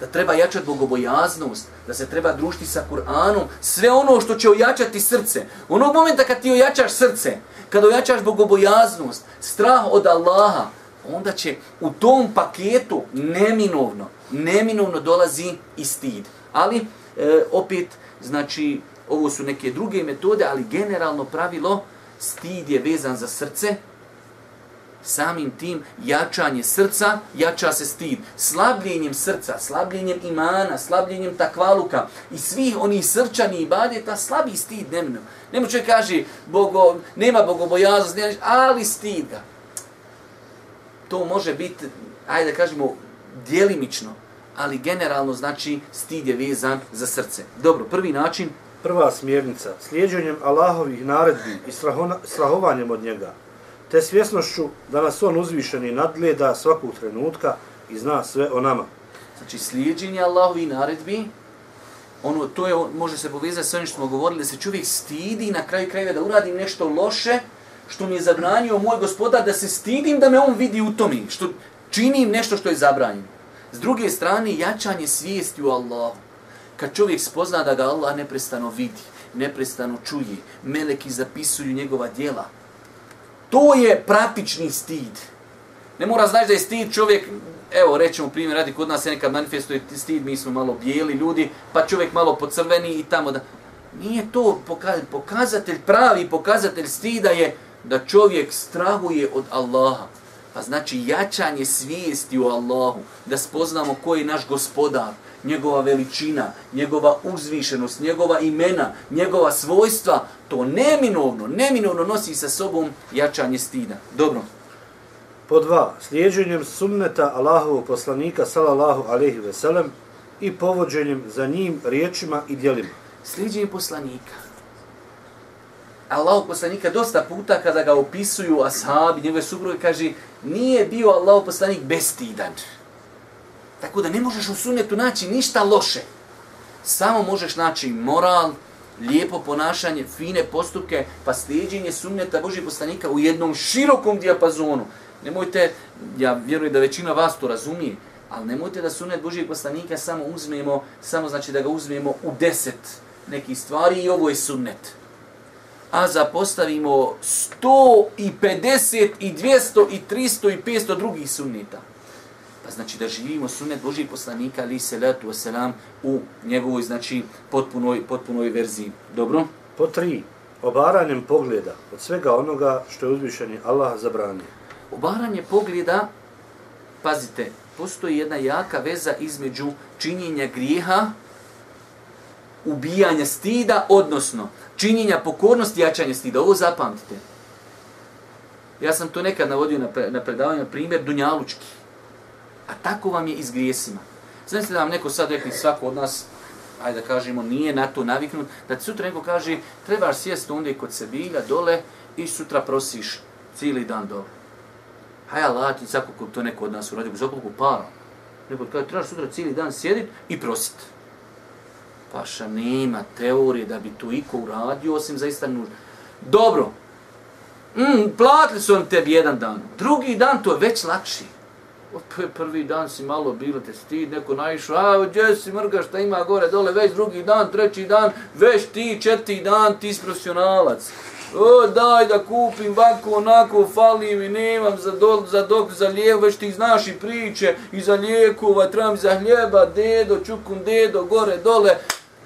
Da treba jačati bogobojaznost, da se treba družiti sa Kur'anom, sve ono što će ojačati srce. Onog momenta kad ti ojačaš srce, kad ojačaš bogobojaznost, strah od Allaha, onda će u tom paketu neminovno, neminovno dolazi i stid. Ali, e, opet, znači, ovo su neke druge metode, ali generalno pravilo, stid je vezan za srce, samim tim jačanje srca, jača se stid. Slabljenjem srca, slabljenjem imana, slabljenjem takvaluka i svih onih srčanih ibadeta, slabi stid nemno. Nemo čovjek kaže, bogo, nema bogobojaznost, nema, ništa, ali stid ga. To može biti, ajde da kažemo, djelimično, ali generalno znači stid je vezan za srce. Dobro, prvi način, Prva smjernica, slijedženjem Allahovih naredbi i strahona, strahovanjem od njega, te svjesnošću da nas on uzvišeni nadgleda svakog trenutka i zna sve o nama. Znači, slijedženje Allahovi naredbi, ono, to je, može se povezati s onim što smo govorili, da se čovjek stidi na kraju krajeva da uradim nešto loše, što mi je zabranio moj gospodar, da se stidim da me on vidi u tome, što činim nešto što je zabranjeno. S druge strane, jačanje svijesti u Allahu. Kad čovjek spozna da ga Allah neprestano vidi, neprestano čuje, meleki zapisuju njegova djela, to je praktični stid. Ne mora znaći da je stid čovjek, evo rećemo primjer, radi kod nas se nekad manifestuje stid, mi smo malo bijeli ljudi, pa čovjek malo pocrveni i tamo da... Nije to pokazatelj, pokazatelj, pravi pokazatelj stida je da čovjek strahuje od Allaha. Pa znači jačanje svijesti u Allahu, da spoznamo ko je naš gospodar, njegova veličina, njegova uzvišenost, njegova imena, njegova svojstva, to neminovno, neminovno nosi sa sobom jačanje stida. Dobro. Po dva, slijedženjem sunneta Allahovog poslanika sallallahu alaihi ve sellem i povođenjem za njim riječima i djelima. Sliđenje poslanika. Allahu poslanika dosta puta kada ga opisuju ashabi, njegove supruge, kaže nije bio Allahu poslanik bestidan. Tako da ne možeš u sunnetu naći ništa loše. Samo možeš naći moral, lijepo ponašanje, fine postupke, pa slijedjenje sunneta Božih poslanika u jednom širokom dijapazonu. Nemojte, ja vjerujem da većina vas to razumije, ali nemojte da sunnet Božih poslanika samo uzmemo, samo znači da ga uzmemo u deset nekih stvari i ovo je sunnet. A zapostavimo 100 i 50 i 200 i 300 i 500 drugih sunnita. Znači da živimo sunnet Božih poslanika ali se letu wasalam u njegovoj znači potpunoj, potpunoj verziji. Dobro? Po tri, obaranjem pogleda od svega onoga što je uzvišeni Allah zabranio. Obaranje pogleda, pazite, postoji jedna jaka veza između činjenja grijeha, ubijanja stida, odnosno činjenja pokornosti jačanja stida. Ovo zapamtite. Ja sam to nekad navodio na, pre, na predavanju, primjer Dunjalučki. A tako vam je i s grijesima. Znači da vam neko sad rekli svako od nas, ajde da kažemo, nije na to naviknut, da ti sutra neko kaže, trebaš sjesti ondje kod Sebilja dole i sutra prosiš cijeli dan dole. Haj Allah, ti svako ko to neko od nas uradio, za koliko para. Neko kaže, trebaš sutra cijeli dan sjedit i prosit. Paša, nema teorije da bi to iko uradio, osim zaista nužno. Dobro, mm, platili su on tebi jedan dan. Drugi dan to je već lakši. Prvi dan si malo bilo te stid, neko naišao, a gdje si mrga šta ima gore dole, već drugi dan, treći dan, već ti četiri dan, ti si profesionalac. O, daj da kupim ovako, onako, fali mi, nemam za, do, za dok, za lijevo, već ti znaš i priče, i za lijekova, trebam za hljeba, dedo, čukun, dedo, gore, dole,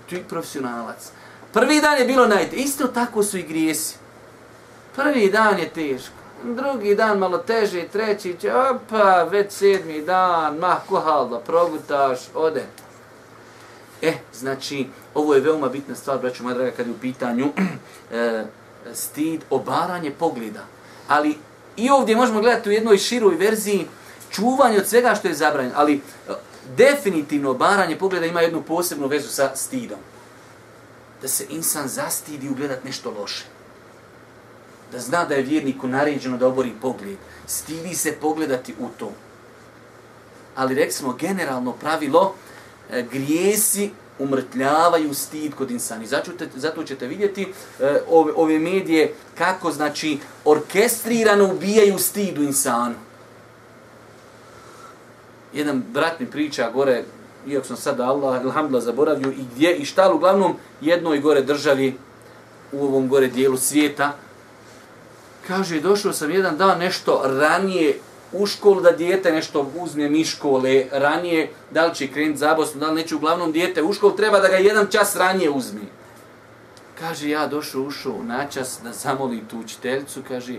ti profesionalac. Prvi dan je bilo najte, isto tako su i grijesi. Prvi dan je teško, drugi dan malo teže, treći će, opa, već sedmi dan, mah, kohal da progutaš, ode. E, znači, ovo je veoma bitna stvar, braću moja draga, kad je u pitanju e, stid, obaranje pogleda. Ali i ovdje možemo gledati u jednoj široj verziji čuvanje od svega što je zabranjeno, ali e, definitivno obaranje pogleda ima jednu posebnu vezu sa stidom. Da se insan zastidi ugledat nešto loše. Da zna da je vjerniku naređeno da obori pogled. Stidi se pogledati u to. Ali rekli smo generalno pravilo, e, grijesi umrtljavaju stid kod insani. Zato, ćete, zato ćete vidjeti e, ove, ove medije kako znači orkestrirano ubijaju stid u insanu. Jedan brat mi priča gore, iako sam sada Allah, alhamdulillah, zaboravio i gdje i šta, uglavnom jednoj gore državi u ovom gore dijelu svijeta, kaže, došao sam jedan dan nešto ranije u školu da dijete nešto uzme mi škole ranije, da li će krenuti zabosno, da li neće uglavnom dijete u školu, treba da ga jedan čas ranije uzme. Kaže, ja došao, ušao na čas da zamolim tu učiteljicu, kaže,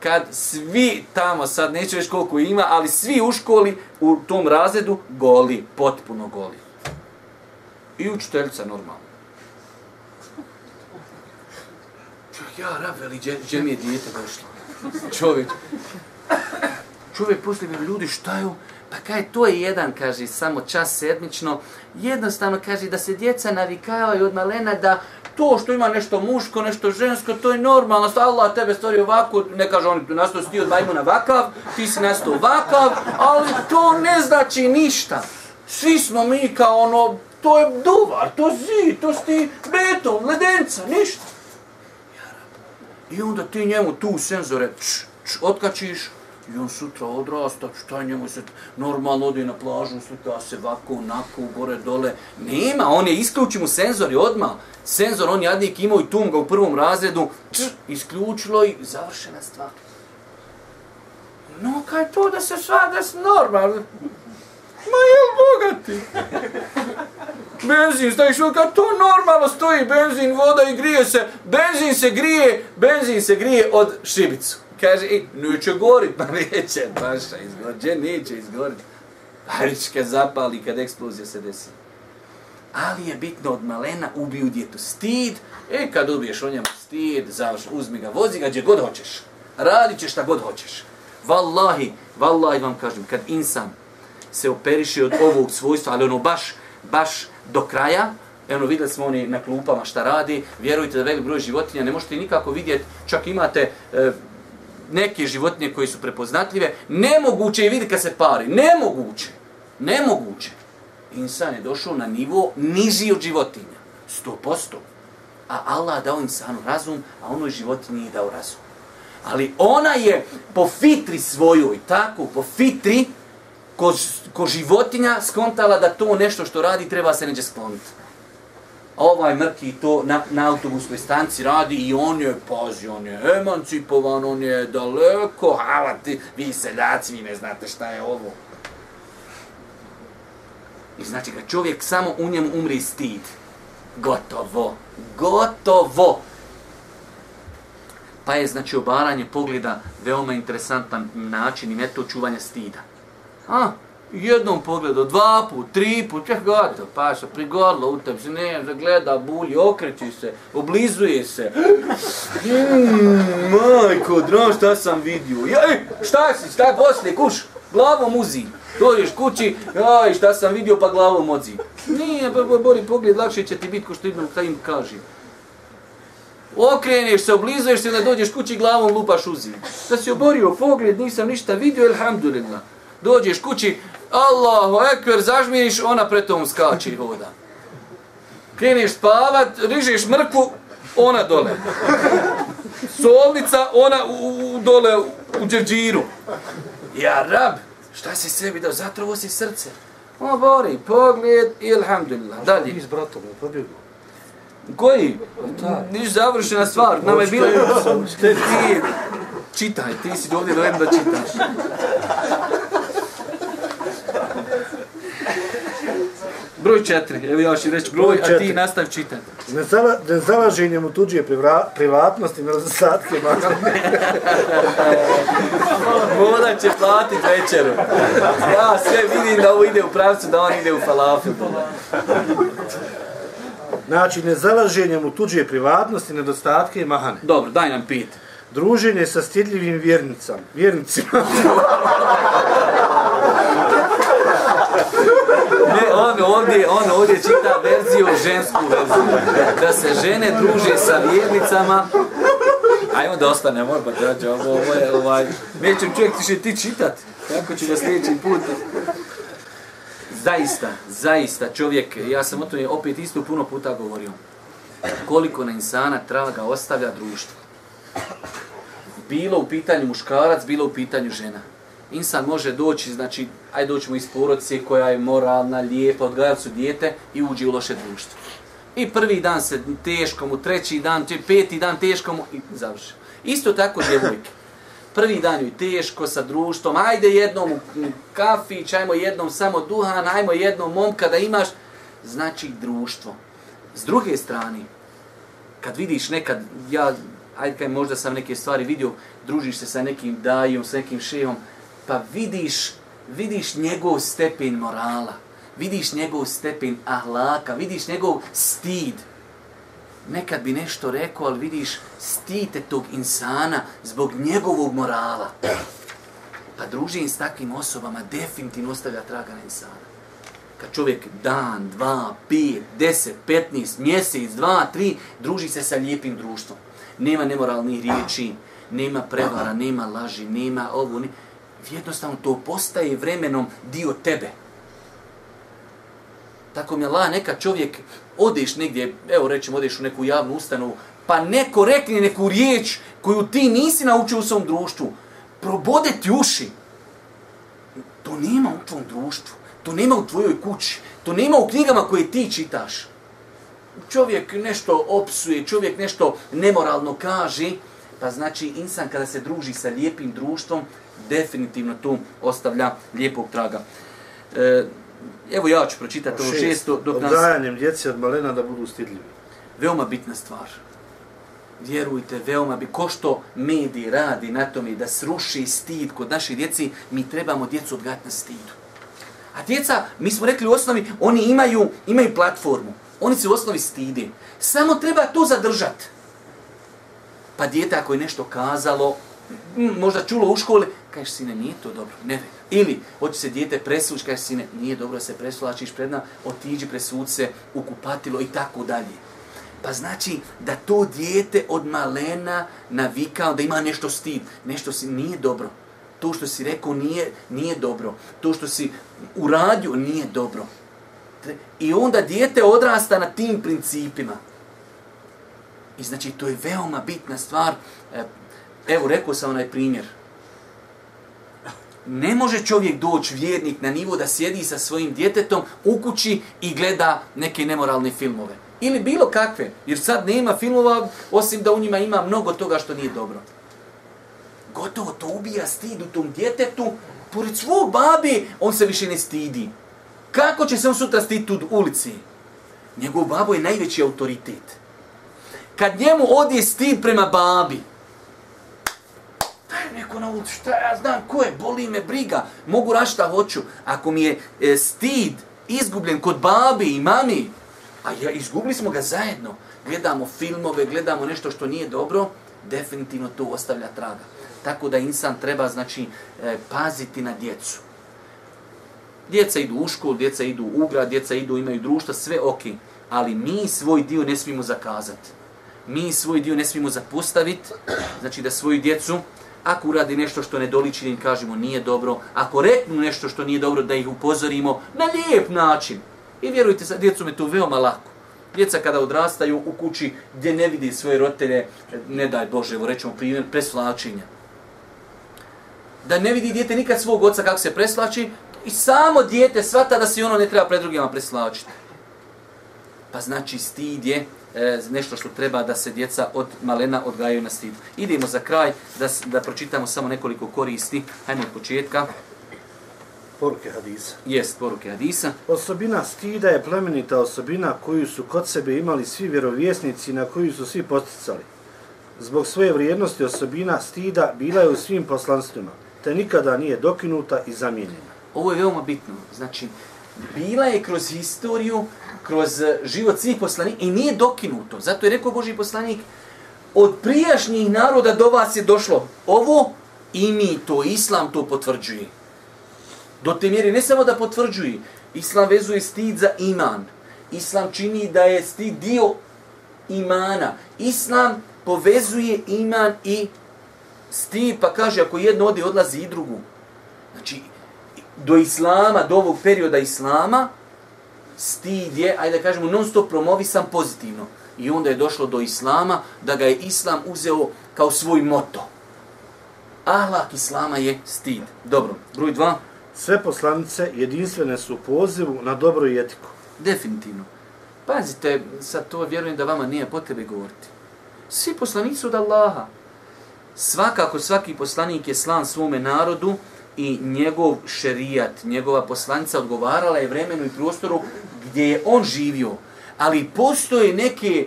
kad svi tamo, sad neću već koliko ima, ali svi u školi u tom razredu goli, potpuno goli. I učiteljica normalno. Ja, rabeli, džem, mi je dijete došlo? Čovjek čovjek poslije mi ljudi šta je Pa kaj, to je jedan, kaže, samo čas sedmično. Jednostavno, kaže, da se djeca navikavaju od malena da to što ima nešto muško, nešto žensko, to je normalno. Allah tebe stvori ovako, ne kaže oni, nastao si ti od majmuna vakav, ti si nastao vakav, ali to ne znači ništa. Svi smo mi kao ono, to je duvar, to zid, to sti beton, ledenca, ništa. I onda ti njemu tu senzore č, č, otkačiš, I on sutra odrasta, šta njemu se normalno ode na plažu, slika se vako, onako, gore, dole. Nema, on je isključio mu senzori odmah. Senzor, on jadnik imao i tum ga u prvom razredu, č, isključilo i završena stvar. No, kaj to da se sva da se normalno? Ma jel bogati? Benzin staviš vodu, to normalno stoji, benzin, voda i grije se, benzin se grije, benzin se grije od šibicu. Kaže, i, neće gorit, pa neće, baša, izgorđe, neće izgorit. Harić kad zapali, kad eksplozija se desi. Ali je bitno od malena ubiju djetu stid, e kad ubiješ o njemu stid, završ, uzmi ga, vozi ga gdje god hoćeš. Radit ćeš šta god hoćeš. Wallahi, wallahi vam kažem, kad insan se operiše od ovog svojstva, ali ono baš, baš do kraja, ono, Evo videli smo oni na klupama šta radi, vjerujte da velik broj životinja ne možete nikako vidjeti, čak imate e, neke životinje koji su prepoznatljive, nemoguće je vidjeti kad se pari, nemoguće, nemoguće. Insan je došao na nivo niži od životinja, sto posto. A Allah dao insanu razum, a onoj životinji je dao razum. Ali ona je po fitri svojoj, tako, po fitri, ko, ko životinja skontala da to nešto što radi treba se neđe skloniti. A Ovaj mrki to na, na autobuskoj stanci radi i on je, pazi, on je emancipovan, on je daleko, hala ti, vi seljaci, vi ne znate šta je ovo. I znači kad čovjek samo u njemu umri stid, gotovo, gotovo. Pa je znači obaranje pogleda veoma interesantan način i metod čuvanja stida. A, jednom pogledu, dva put, tri put, čeh gotovo, paša, prigorlo u tebi, se ne, da gleda, bulji, okreći se, oblizuje se. Mm, majko, dra, šta sam vidio? Jaj, šta si, šta je poslije, kuš, glavom uzi. Dođeš kući, aj, šta sam vidio, pa glavom odzi. Nije, pa bori pogled, lakše će ti biti ko što Ibn Kajim kaže. Okreneš se, oblizuješ se, da dođeš kući glavom lupaš uzi. Da si oborio pogled, nisam ništa vidio, elhamdulillah. Dođeš kući, Allahu ekber, zažmiriš, ona pred tom skače i hoda. Kreneš spavat, rižeš mrkvu, ona dole. Solnica, ona u, u, dole u džerđiru. Ja rab, šta si sebi dao, zatrovo si srce. O, bori, pogled, ilhamdulillah. Dalje. S bratom, je pobjegu. Koji? Niš završena stvar. Nama je bilo... Ti, čitaj, ti si ovdje dojem da čitaš. Broj četiri, evo ja ću reći broj, Broj a ti nastav čitati. Nezala, nezalaženjem u tuđe privra, privatnosti, nedostatke, makar Voda će platit večeru. Ja sve vidim da ovo ide u pravcu, da on ide u falafel. Znači, nezalaženjem u tuđe privatnosti, nedostatke i mahane. Dobro, daj nam pit. Druženje sa stidljivim vjernicama. Vjernicima. On ovdje, on ovdje čita verziju, žensku verziju. Da se žene druže sa vjernicama. Ajmo da ostane, moj pa trađe, ovo, ovo je ovaj... Nećem čovjek ti će ti čitat. Kako ću ga sljedeći put? Zaista, zaista čovjek, ja sam o tome opet isto puno puta govorio. Koliko na insana traga ostavlja društvo. Bilo u pitanju muškarac, bilo u pitanju žena insan može doći, znači, aj doćemo iz porodice koja je moralna, lijepa, odgajat su dijete i uđe u loše društvo. I prvi dan se teško mu, treći dan, će peti dan teško mu i završi. Isto tako djevojke. Prvi dan joj teško sa društvom, ajde jednom u kafić, ajmo jednom samo duhan, ajmo jednom momka da imaš, znači društvo. S druge strane, kad vidiš nekad, ja, ajde kaj možda sam neke stvari vidio, družiš se sa nekim dajom, sa nekim šejom, pa vidiš, vidiš njegov stepen morala, vidiš njegov stepen ahlaka, vidiš njegov stid. Nekad bi nešto rekao, ali vidiš stite tog insana zbog njegovog morala. Pa druženje s takvim osobama definitivno ostavlja traga na insana. Kad čovjek dan, dva, pet, deset, petnaest, mjesec, dva, tri, druži se sa lijepim društvom. Nema nemoralnih riječi, nema prevara, nema laži, nema ovo, nema Jednostavno to postaje vremenom dio tebe. Tako mi je la, neka čovjek, odeš negdje, evo rećemo, odeš u neku javnu ustanovu, pa neko rekne neku riječ koju ti nisi naučio u svom društvu, probode ti uši. To nema u tvom društvu, to nema u tvojoj kući, to nema u knjigama koje ti čitaš. Čovjek nešto opsuje, čovjek nešto nemoralno kaže, pa znači insan kada se druži sa lijepim društvom, definitivno tu ostavlja lijepog traga. E, evo ja ću pročitati ovo šesto dok nas... Odgajanjem djece od malena da budu stidljivi. Veoma bitna stvar. Vjerujte, veoma bi, ko što mediji radi na tome da sruši stid kod naših djeci, mi trebamo djecu odgajati na stidu. A djeca, mi smo rekli u osnovi, oni imaju, imaju platformu. Oni se u osnovi stide. Samo treba to zadržati. Pa djete ako je nešto kazalo, možda čulo u školi, kažeš sine, nije to dobro, ne vega. Ili, hoće se dijete presući, kažeš sine, nije dobro da se presulačiš pred nam, otiđi presući se u kupatilo i tako dalje. Pa znači da to dijete od malena navikao da ima nešto stid, nešto si nije dobro. To što si rekao nije, nije dobro. To što si uradio nije dobro. I onda dijete odrasta na tim principima. I znači to je veoma bitna stvar. E, evo, rekao sam onaj primjer. Ne može čovjek doći vjernik na nivo da sjedi sa svojim djetetom u kući i gleda neke nemoralne filmove. Ili bilo kakve. Jer sad nema filmova, osim da u njima ima mnogo toga što nije dobro. Gotovo to ubija stid u tom djetetu. Pored svog babi, on se više ne stidi. Kako će se on sutra stiditi u ulici? Njegov babo je najveći autoritet. Kad njemu odje stid prema babi, daj neko na ulicu, šta ja znam, ko je, boli me briga, mogu raš šta hoću. Ako mi je e, stid izgubljen kod babi i mami, a ja, izgubili smo ga zajedno, gledamo filmove, gledamo nešto što nije dobro, definitivno to ostavlja traga. Tako da insan treba, znači, e, paziti na djecu. Djeca idu u školu, djeca idu u grad, djeca idu, imaju društva, sve ok. Ali mi svoj dio ne smijemo zakazati. Mi svoj dio ne smijemo zapostaviti, znači da svoju djecu, ako uradi nešto što ne doliči, da im kažemo nije dobro, ako reknu nešto što nije dobro, da ih upozorimo na lijep način. I vjerujte, sa djecom je to veoma lako. Djeca kada odrastaju u kući gdje ne vidi svoje roditelje, ne daj Bože, evo rećemo primjer, preslačenja. Da ne vidi djete nikad svog oca kako se preslači, i samo djete svata da se ono ne treba pred drugima preslačiti. Pa znači stid je e, nešto što treba da se djeca od malena odgajaju na stid. Idemo za kraj da, da pročitamo samo nekoliko koristi. Hajmo od početka. Poruke hadisa. Jest poruke Hadisa. Osobina stida je plemenita osobina koju su kod sebe imali svi vjerovjesnici na koju su svi posticali. Zbog svoje vrijednosti osobina stida bila je u svim poslanstvima, te nikada nije dokinuta i zamijenjena. Ovo je veoma bitno. Znači, bila je kroz historiju, kroz eh, život svih poslanika i nije dokinuto. Zato je rekao Boži poslanik, od prijašnjih naroda do vas je došlo ovo i mi to, Islam to potvrđuje. Do te mjere ne samo da potvrđuje, Islam vezuje stid za iman. Islam čini da je stid dio imana. Islam povezuje iman i stid, pa kaže ako jedno odi, odlazi i drugu. Do islama, do ovog perioda islama, stid je, ajde da kažemo, non stop promovisan pozitivno. I onda je došlo do islama da ga je islam uzeo kao svoj moto. Ahlak islama je stid. Dobro, broj dva, Sve poslanice jedinstvene su u pozivu na dobro i etiku. definitivno. Pazite, sad to vjerujem da vama nije potrebe govoriti. Svi poslanici od Allaha. Svakako svaki poslanik je slan svome narodu i njegov šerijat, njegova poslanica odgovarala je vremenu i prostoru gdje je on živio. Ali postoje neke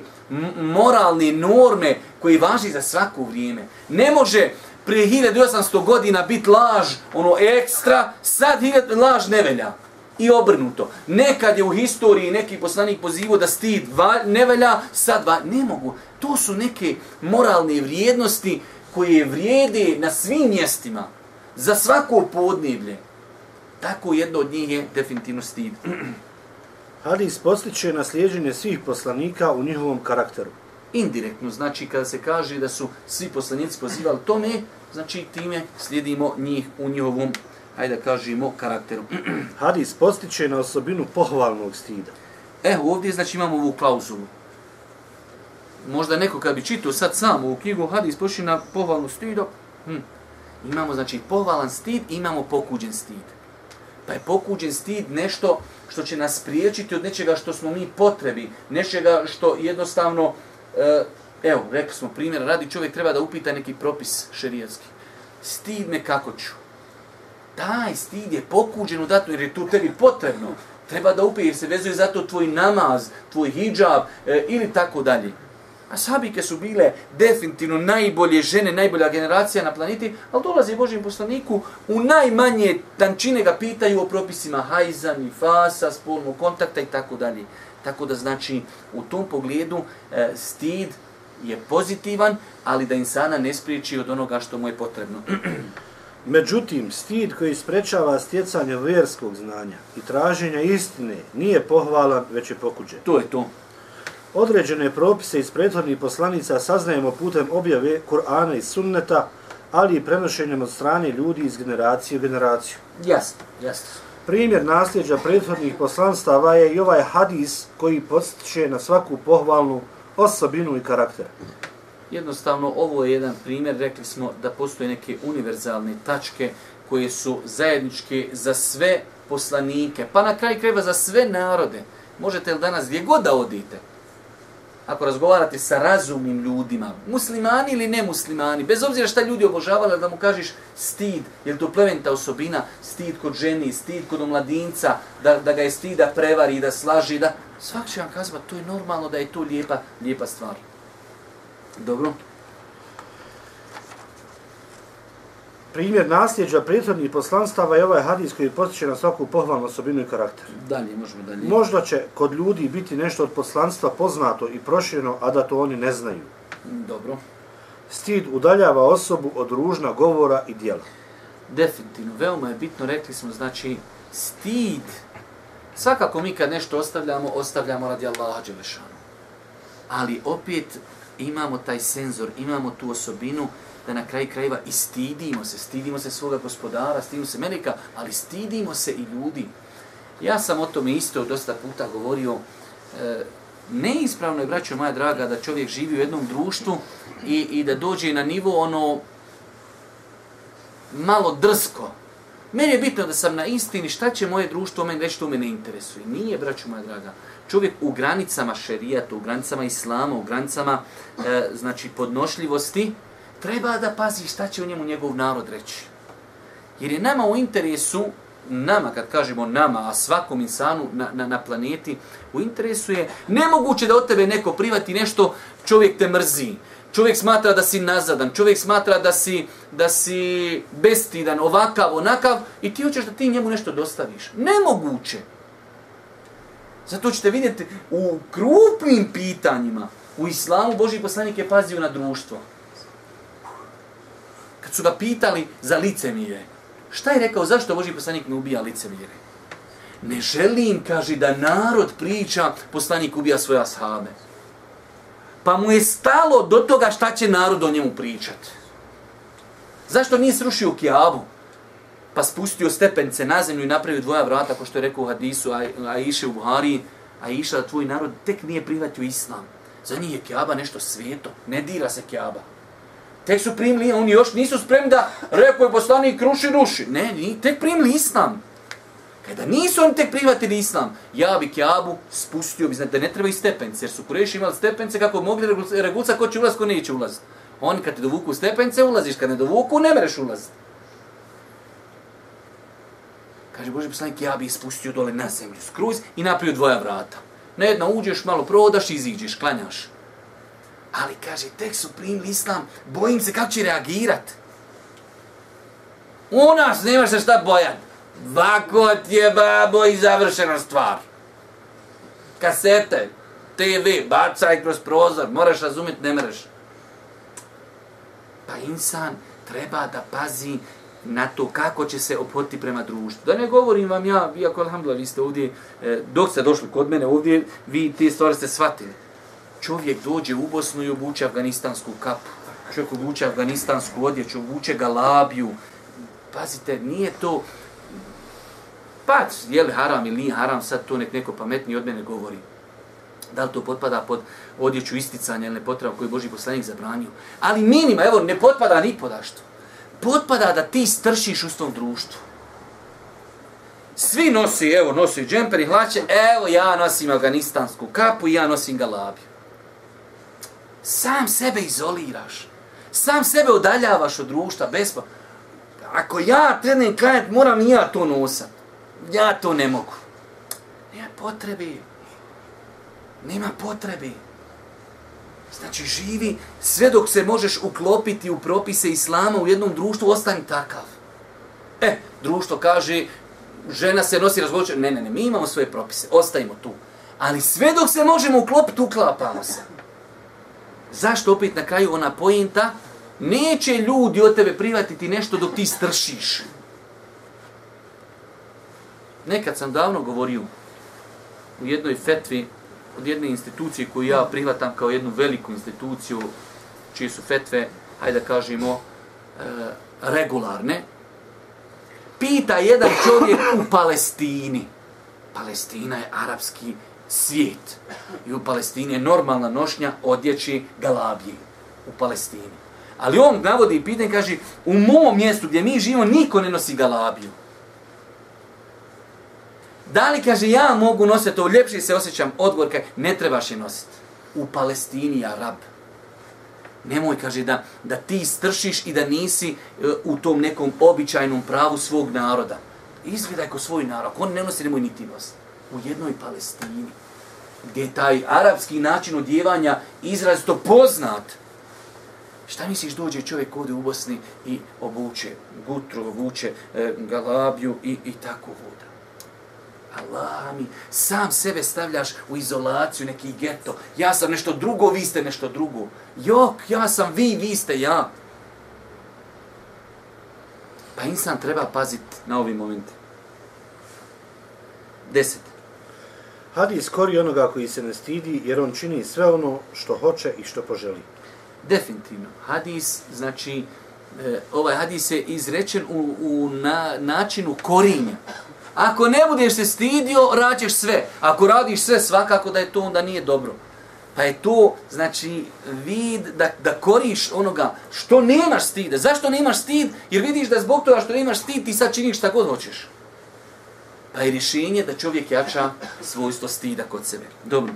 moralne norme koje važi za svako vrijeme. Ne može prije 1800 godina biti laž, ono ekstra, sad laž ne velja. I obrnuto. Nekad je u historiji neki poslanik pozivao da stid va, ne velja, sad va, ne mogu. To su neke moralne vrijednosti koje vrijede na svim mjestima. Za svako podneblje. Tako jedno od njih je definitivno stid. Hadis postiče na slijeđenje svih poslanika u njihovom karakteru. Indirektno, znači kada se kaže da su svi poslanici pozivali tome, znači time slijedimo njih u njihovom, ajde da kažemo, karakteru. Hadis postiče na osobinu pohvalnog stida. E, ovdje znači imamo ovu klauzulu. Možda neko kad bi čitao sad sam ovu knjigu Hadis pošli na pohvalnu stido, hm, imamo znači pohvalan stid i imamo pokuđen stid. Pa je pokuđen stid nešto što će nas spriječiti od nečega što smo mi potrebi, nečega što jednostavno, e, evo, rekli smo primjer, radi čovjek treba da upita neki propis šerijanski. Stid me kako ću. Taj stid je pokuđen u datu, jer je tu tebi potrebno. Treba da upije, jer se vezuje zato tvoj namaz, tvoj hijab e, ili tako dalje. A sabike su bile definitivno najbolje žene, najbolja generacija na planeti, ali dolazi Božijem poslaniku, u najmanje tančine ga pitaju o propisima hajza, nifasa, spolnog kontakta i tako dalje. Tako da znači u tom pogledu e, stid je pozitivan, ali da insana ne spriječi od onoga što mu je potrebno. Međutim, stid koji sprečava stjecanje vjerskog znanja i traženja istine nije pohvalan, već je pokuđen. to je to. Određene propise iz prethodnih poslanica saznajemo putem objave Kur'ana i Sunneta, ali i prenošenjem od strane ljudi iz generacije u generaciju. Jasno, jasno. Primjer nasljeđa prethodnih poslanstava je i ovaj hadis koji postiče na svaku pohvalnu osobinu i karakter. Jednostavno, ovo je jedan primjer, rekli smo da postoje neke univerzalne tačke koje su zajedničke za sve poslanike, pa na kraj krajeva za sve narode. Možete li danas gdje god da odite, ako razgovarate sa razumnim ljudima, muslimani ili nemuslimani, bez obzira šta ljudi obožavali, da mu kažeš stid, je li to plementa osobina, stid kod ženi, stid kod omladinca, da, da ga je stid da prevari, da slaži, da... Svak će vam kazati, to je normalno da je to lijepa, lijepa stvar. Dobro. Primjer nasljeđa prethodnih poslanstava je ovaj hadis koji postiče na svaku pohvalnu osobinu i karakter. Dalje, možemo dalje. Možda će kod ljudi biti nešto od poslanstva poznato i prošireno, a da to oni ne znaju. Dobro. Stid udaljava osobu od ružna govora i dijela. Definitivno, veoma je bitno, rekli smo, znači, stid. Svakako mi kad nešto ostavljamo, ostavljamo radi Allaha Đelešanu. Ali opet imamo taj senzor, imamo tu osobinu da na kraj krajeva i stidimo se, stidimo se svoga gospodara, stidimo se Melika, ali stidimo se i ljudi. Ja sam o tome isto dosta puta govorio, e, neispravno je, braćo moja draga, da čovjek živi u jednom društvu i, i da dođe na nivo ono malo drsko. Meni je bitno da sam na istini, šta će moje društvo meni reći, to me ne interesuje. Nije, braćo moja draga. Čovjek u granicama šerijata, u granicama islama, u granicama e, znači podnošljivosti, treba da pazi šta će o njemu njegov narod reći. Jer je nama u interesu, nama, kad kažemo nama, a svakom insanu na, na, na planeti, u interesu je nemoguće da od tebe neko privati nešto, čovjek te mrzi. Čovjek smatra da si nazadan, čovjek smatra da si, da si bestidan, ovakav, onakav, i ti hoćeš da ti njemu nešto dostaviš. Nemoguće. Zato ćete vidjeti u krupnim pitanjima, u islamu Boži poslanik je pazio na društvo su ga pitali za licemire, šta je rekao, zašto Boži poslanik ne ubija licemire? Ne želim, kaže, da narod priča, poslanik ubija svoje ashabe. Pa mu je stalo do toga šta će narod o njemu pričati. Zašto nije srušio Kijabu? Pa spustio stepence na zemlju i napravio dvoja vrata, ko što je rekao u hadisu, a, a iše u Buhari, a iša da tvoj narod tek nije prihvatio islam. Za njih je Kijaba nešto sveto, ne dira se Kijaba. Tek su primili, oni još nisu spremni da rekao je poslanik ruši, ruši. Ne, ni, tek primili islam. Kada nisu oni tek prihvatili islam, ja bi Kjabu spustio, bi znači da ne treba i stepence, jer su kureši imali stepence kako mogli regulca ko će ulaz, ko neće ulaz. Oni kad te dovuku stepence, ulaziš, kad ne dovuku, ne mereš ulaziti. Kaže Boži poslanik, ja bi spustio dole na zemlju, skruz i napravio dvoja vrata. Na jedna uđeš, malo prodaš, iziđeš, klanjaš. Ali kaže, tek su primili islam, bojim se kako će reagirat. U nas nemaš se šta bojat. Vako ti je babo i završena stvar. Kasete, TV, bacaj kroz prozor, moraš razumjeti, ne mreš. Pa insan treba da pazi na to kako će se opoti prema društvu. Da ne govorim vam ja, iako alhamdulillah, vi ste ovdje, e, dok ste došli kod mene ovdje, vi te stvari ste shvatili čovjek dođe u Bosnu i obuče afganistansku kapu. Čovjek obuče afganistansku odjeću, obuče galabiju. Pazite, nije to... Pa, je li haram ili nije haram, sad to nek neko pametniji od mene govori. Da li to potpada pod odjeću isticanja ili ne potreba je Boži poslanik zabranio. Ali minima, evo, ne potpada ni podašto. Potpada da ti stršiš u svom društvu. Svi nosi, evo, nosi džemper i hlače, evo ja nosim afganistansku kapu i ja nosim galabiju sam sebe izoliraš. Sam sebe udaljavaš od društva, bespo... ako ja trenem klanjati, moram i ja to nosat. Ja to ne mogu. Nema potrebi. Nema potrebi. Znači živi sve dok se možeš uklopiti u propise islama u jednom društvu, ostani takav. E, društvo kaže, žena se nosi razgovorit, ne, ne, ne, mi imamo svoje propise, ostajimo tu. Ali sve dok se možemo uklopiti, uklapamo se. Zašto opet na kraju ona pojenta? Neće ljudi od tebe privatiti nešto dok ti stršiš. Nekad sam davno govorio u jednoj fetvi od jedne institucije koju ja prihvatam kao jednu veliku instituciju, čije su fetve, hajde da kažemo, e, regularne, pita jedan čovjek u Palestini. Palestina je arapski svijet. I u Palestini je normalna nošnja odjeći galabije. U Palestini. Ali on navodi i pitanje, kaže, u mom mjestu gdje mi živimo, niko ne nosi galabiju. Da li, kaže, ja mogu nositi to, ljepše se osjećam, odgovor, kaže, ne trebaš je nositi. U Palestini, Arab. Nemoj, kaže, da, da ti stršiš i da nisi uh, u tom nekom običajnom pravu svog naroda. Izgledaj ko svoj narod. Ako on ne nosi, nemoj niti nositi. U jednoj Palestini, gdje je taj arapski način odjevanja izrazito poznat. Šta misliš, dođe čovjek ovdje u Bosni i obuče gutru, obuče e, galabiju i, i tako voda. Allah mi, sam sebe stavljaš u izolaciju, neki geto. Ja sam nešto drugo, vi ste nešto drugo. Jok, ja sam vi, vi ste ja. Pa insan treba paziti na ovi momenti. Deset. Hadis kori onoga koji se ne stidi, jer on čini sve ono što hoće i što poželi. Definitivno. Hadis, znači, e, ovaj hadis je izrečen u, u na, načinu korinja. Ako ne budeš se stidio, rađeš sve. Ako radiš sve, svakako da je to onda nije dobro. Pa je to, znači, vid da, da koriš onoga što nemaš stida. Zašto nemaš stid? Jer vidiš da zbog toga što nemaš stid, ti sad činiš šta god hoćeš. Pa je rješenje da čovjek jača svojstvo stida kod sebe. Dobro.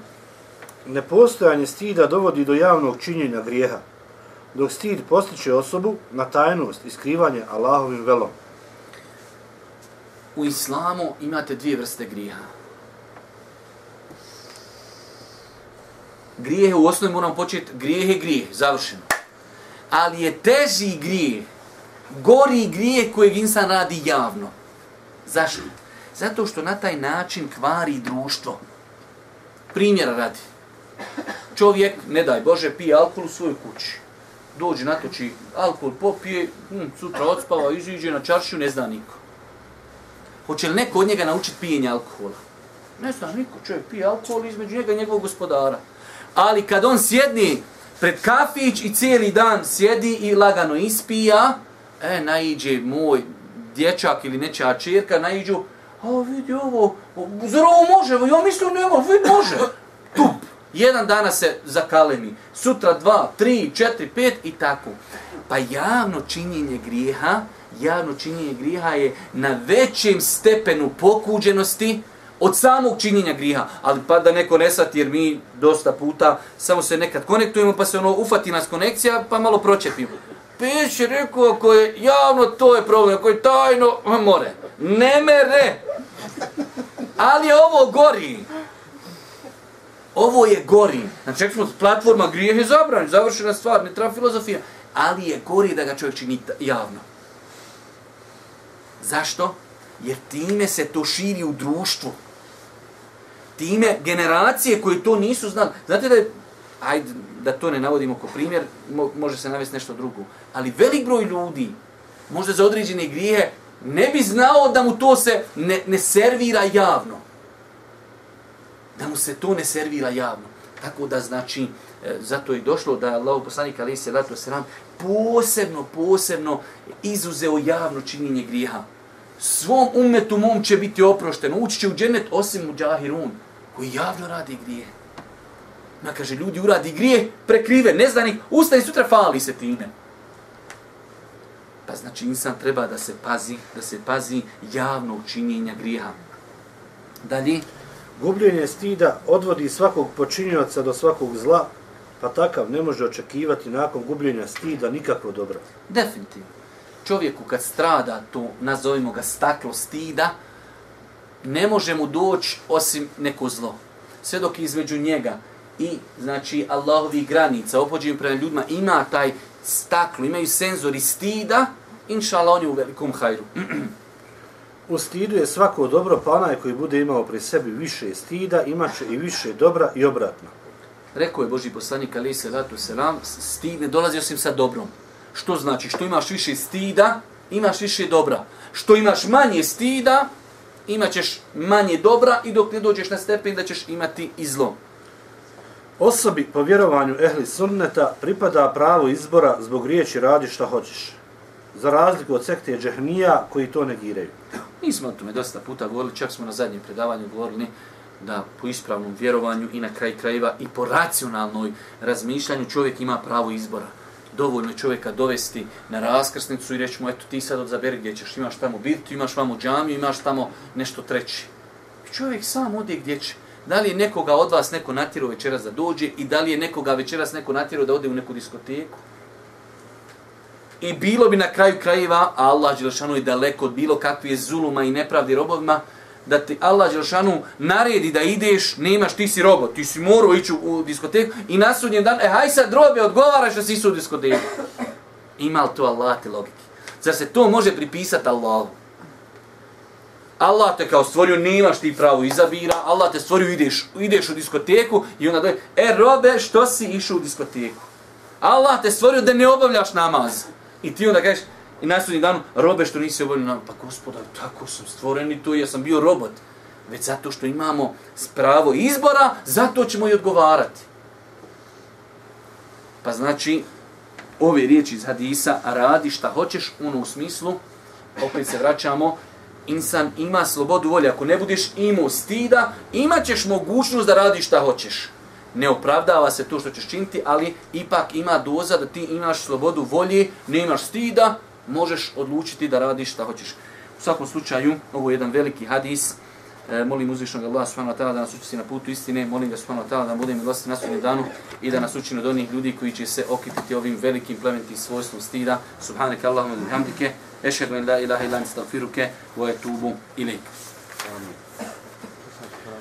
Nepostojanje stida dovodi do javnog činjenja grijeha, dok stid postiče osobu na tajnost i skrivanje Allahovim velom. U islamu imate dvije vrste grijeha. Grijehe u osnovi moram početi, grijeh je grijeh, završeno. Ali je teži grijeh, gori grijeh kojeg insan radi javno. Zašto? Zato što na taj način kvari društvo. Primjer radi. Čovjek, ne daj Bože, pije alkohol u svojoj kući. Dođe, natoči alkohol, popije, hm, sutra odspava, iziđe na čaršiju, ne zna niko. Hoće li neko od njega naučiti pijenje alkohola? Ne zna niko, čovjek pije alkohol između njega i njegovog gospodara. Ali kad on sjedni pred kafić i cijeli dan sjedi i lagano ispija, e, naiđe moj dječak ili nečija čirka, naiđu, a vidi ovo, zar ovo može, ja mislim nema, vidi može. Tup, jedan dana se zakalemi, sutra dva, tri, četiri, pet i tako. Pa javno činjenje grijeha, javno činjenje grijeha je na većem stepenu pokuđenosti od samog činjenja grijeha. Ali pa da neko ne sati, jer mi dosta puta samo se nekad konektujemo, pa se ono ufati nas konekcija, pa malo pročepimo. Peć je rekao, ako je javno, to je problem, ako je tajno, more. Ne mere. Ali je ovo gori. Ovo je gori. Znači, rekli smo platforma grijeh je zabran, završena stvar, ne treba filozofija. Ali je gori da ga čovjek čini javno. Zašto? Jer time se to širi u društvu. Time generacije koje to nisu znali. Znate da je, ajde da to ne navodimo kao primjer, mo, može se navesti nešto drugo. Ali velik broj ljudi, možda za određene grije, ne bi znao da mu to se ne, ne servira javno. Da mu se to ne servira javno. Tako da znači, e, zato je došlo da je Allah poslanik alaih se vratu sram posebno, posebno izuzeo javno činjenje grijeha. Svom umetu mom će biti oprošteno, ući će u dženet osim u džahirun, koji javno radi grije. Ma kaže, ljudi uradi grije, prekrive, neznanik, ustani sutra, fali se time. Pa znači insan treba da se pazi, da se pazi javnog činjenja grijeha. Dalje, Gubljenje stida odvodi svakog počinjoca do svakog zla, pa takav ne može očekivati nakon gubljenja stida nikakvo dobro. definitivno. čovjeku kad strada to, nazovimo ga staklo stida, ne može mu doći osim neko zlo. Sve dok između njega i znači Allahovi granica, opođenju prema ljudima, ima taj staklo, imaju senzori stida, inša Allah, on je u velikom hajru. U stidu je svako dobro, pa onaj koji bude imao pri sebi više stida, imaće i više dobra i obratno. Rekao je Boži poslanik Ali se ratu selam, stid ne dolazi osim sa dobrom. Što znači? Što imaš više stida, imaš više dobra. Što imaš manje stida, imaćeš manje dobra i dok ne dođeš na stepen da ćeš imati i zlo. Osobi po vjerovanju ehli sunneta pripada pravo izbora zbog riječi radi šta hoćeš. Za razliku od sekte džehnija koji to negiraju. Mi smo o tome dosta puta govorili, čak smo na zadnjem predavanju govorili da po ispravnom vjerovanju i na kraj krajeva i po racionalnoj razmišljanju čovjek ima pravo izbora. Dovoljno je čovjeka dovesti na raskrsnicu i reći mu, eto ti sad odzaberi gdje ćeš, imaš tamo birtu, imaš vamo džamiju, imaš tamo nešto treći. I čovjek sam ode gdje će. Da li je nekoga od vas neko natjerao večeras da dođe i da li je nekoga večeras neko natjerao da ode u neku diskoteku? I bilo bi na kraju krajeva, a Allah Đelšanu je daleko od bilo kakve zuluma i nepravdi robovima, da ti Allah Đelšanu naredi da ideš, nemaš, ti si robot, ti si morao ići u, diskoteku i na sudnjem dan, e haj sad robe, odgovaraš da si su u diskoteku. Ima li to Allah te logike? Zar se to može pripisati Allahu? Allah te kao stvorio, nemaš ti pravo izabira, Allah te stvorio, ideš, ideš u diskoteku i onda dođe, e robe, što si išao u diskoteku? Allah te stvorio da ne obavljaš namaz. I ti onda kažeš, i na sudnji danu, robe što nisi obavljeno namaz. Pa gospoda, tako sam stvoren i to, ja sam bio robot. Već zato što imamo pravo izbora, zato ćemo i odgovarati. Pa znači, ove riječi iz hadisa, radi šta hoćeš, ono u smislu, opet se vraćamo, insan ima slobodu volje. Ako ne budeš imao stida, imat ćeš mogućnost da radiš šta hoćeš. Ne opravdava se to što ćeš činiti, ali ipak ima doza da ti imaš slobodu volje, ne imaš stida, možeš odlučiti da radiš šta hoćeš. U svakom slučaju, ovo je jedan veliki hadis. E, molim uzvišnog Allah subhanahu wa ta'ala da nas učesti na putu istine, molim ga subhanahu wa ta'ala da budemo milosti na sudnjem danu i da nas učini od onih ljudi koji će se okititi ovim velikim plementim svojstvom stida. Subhanak Allahumma bihamdike, ešhedu in la ilaha illa anta astaghfiruke wa atubu ilaik. Amin.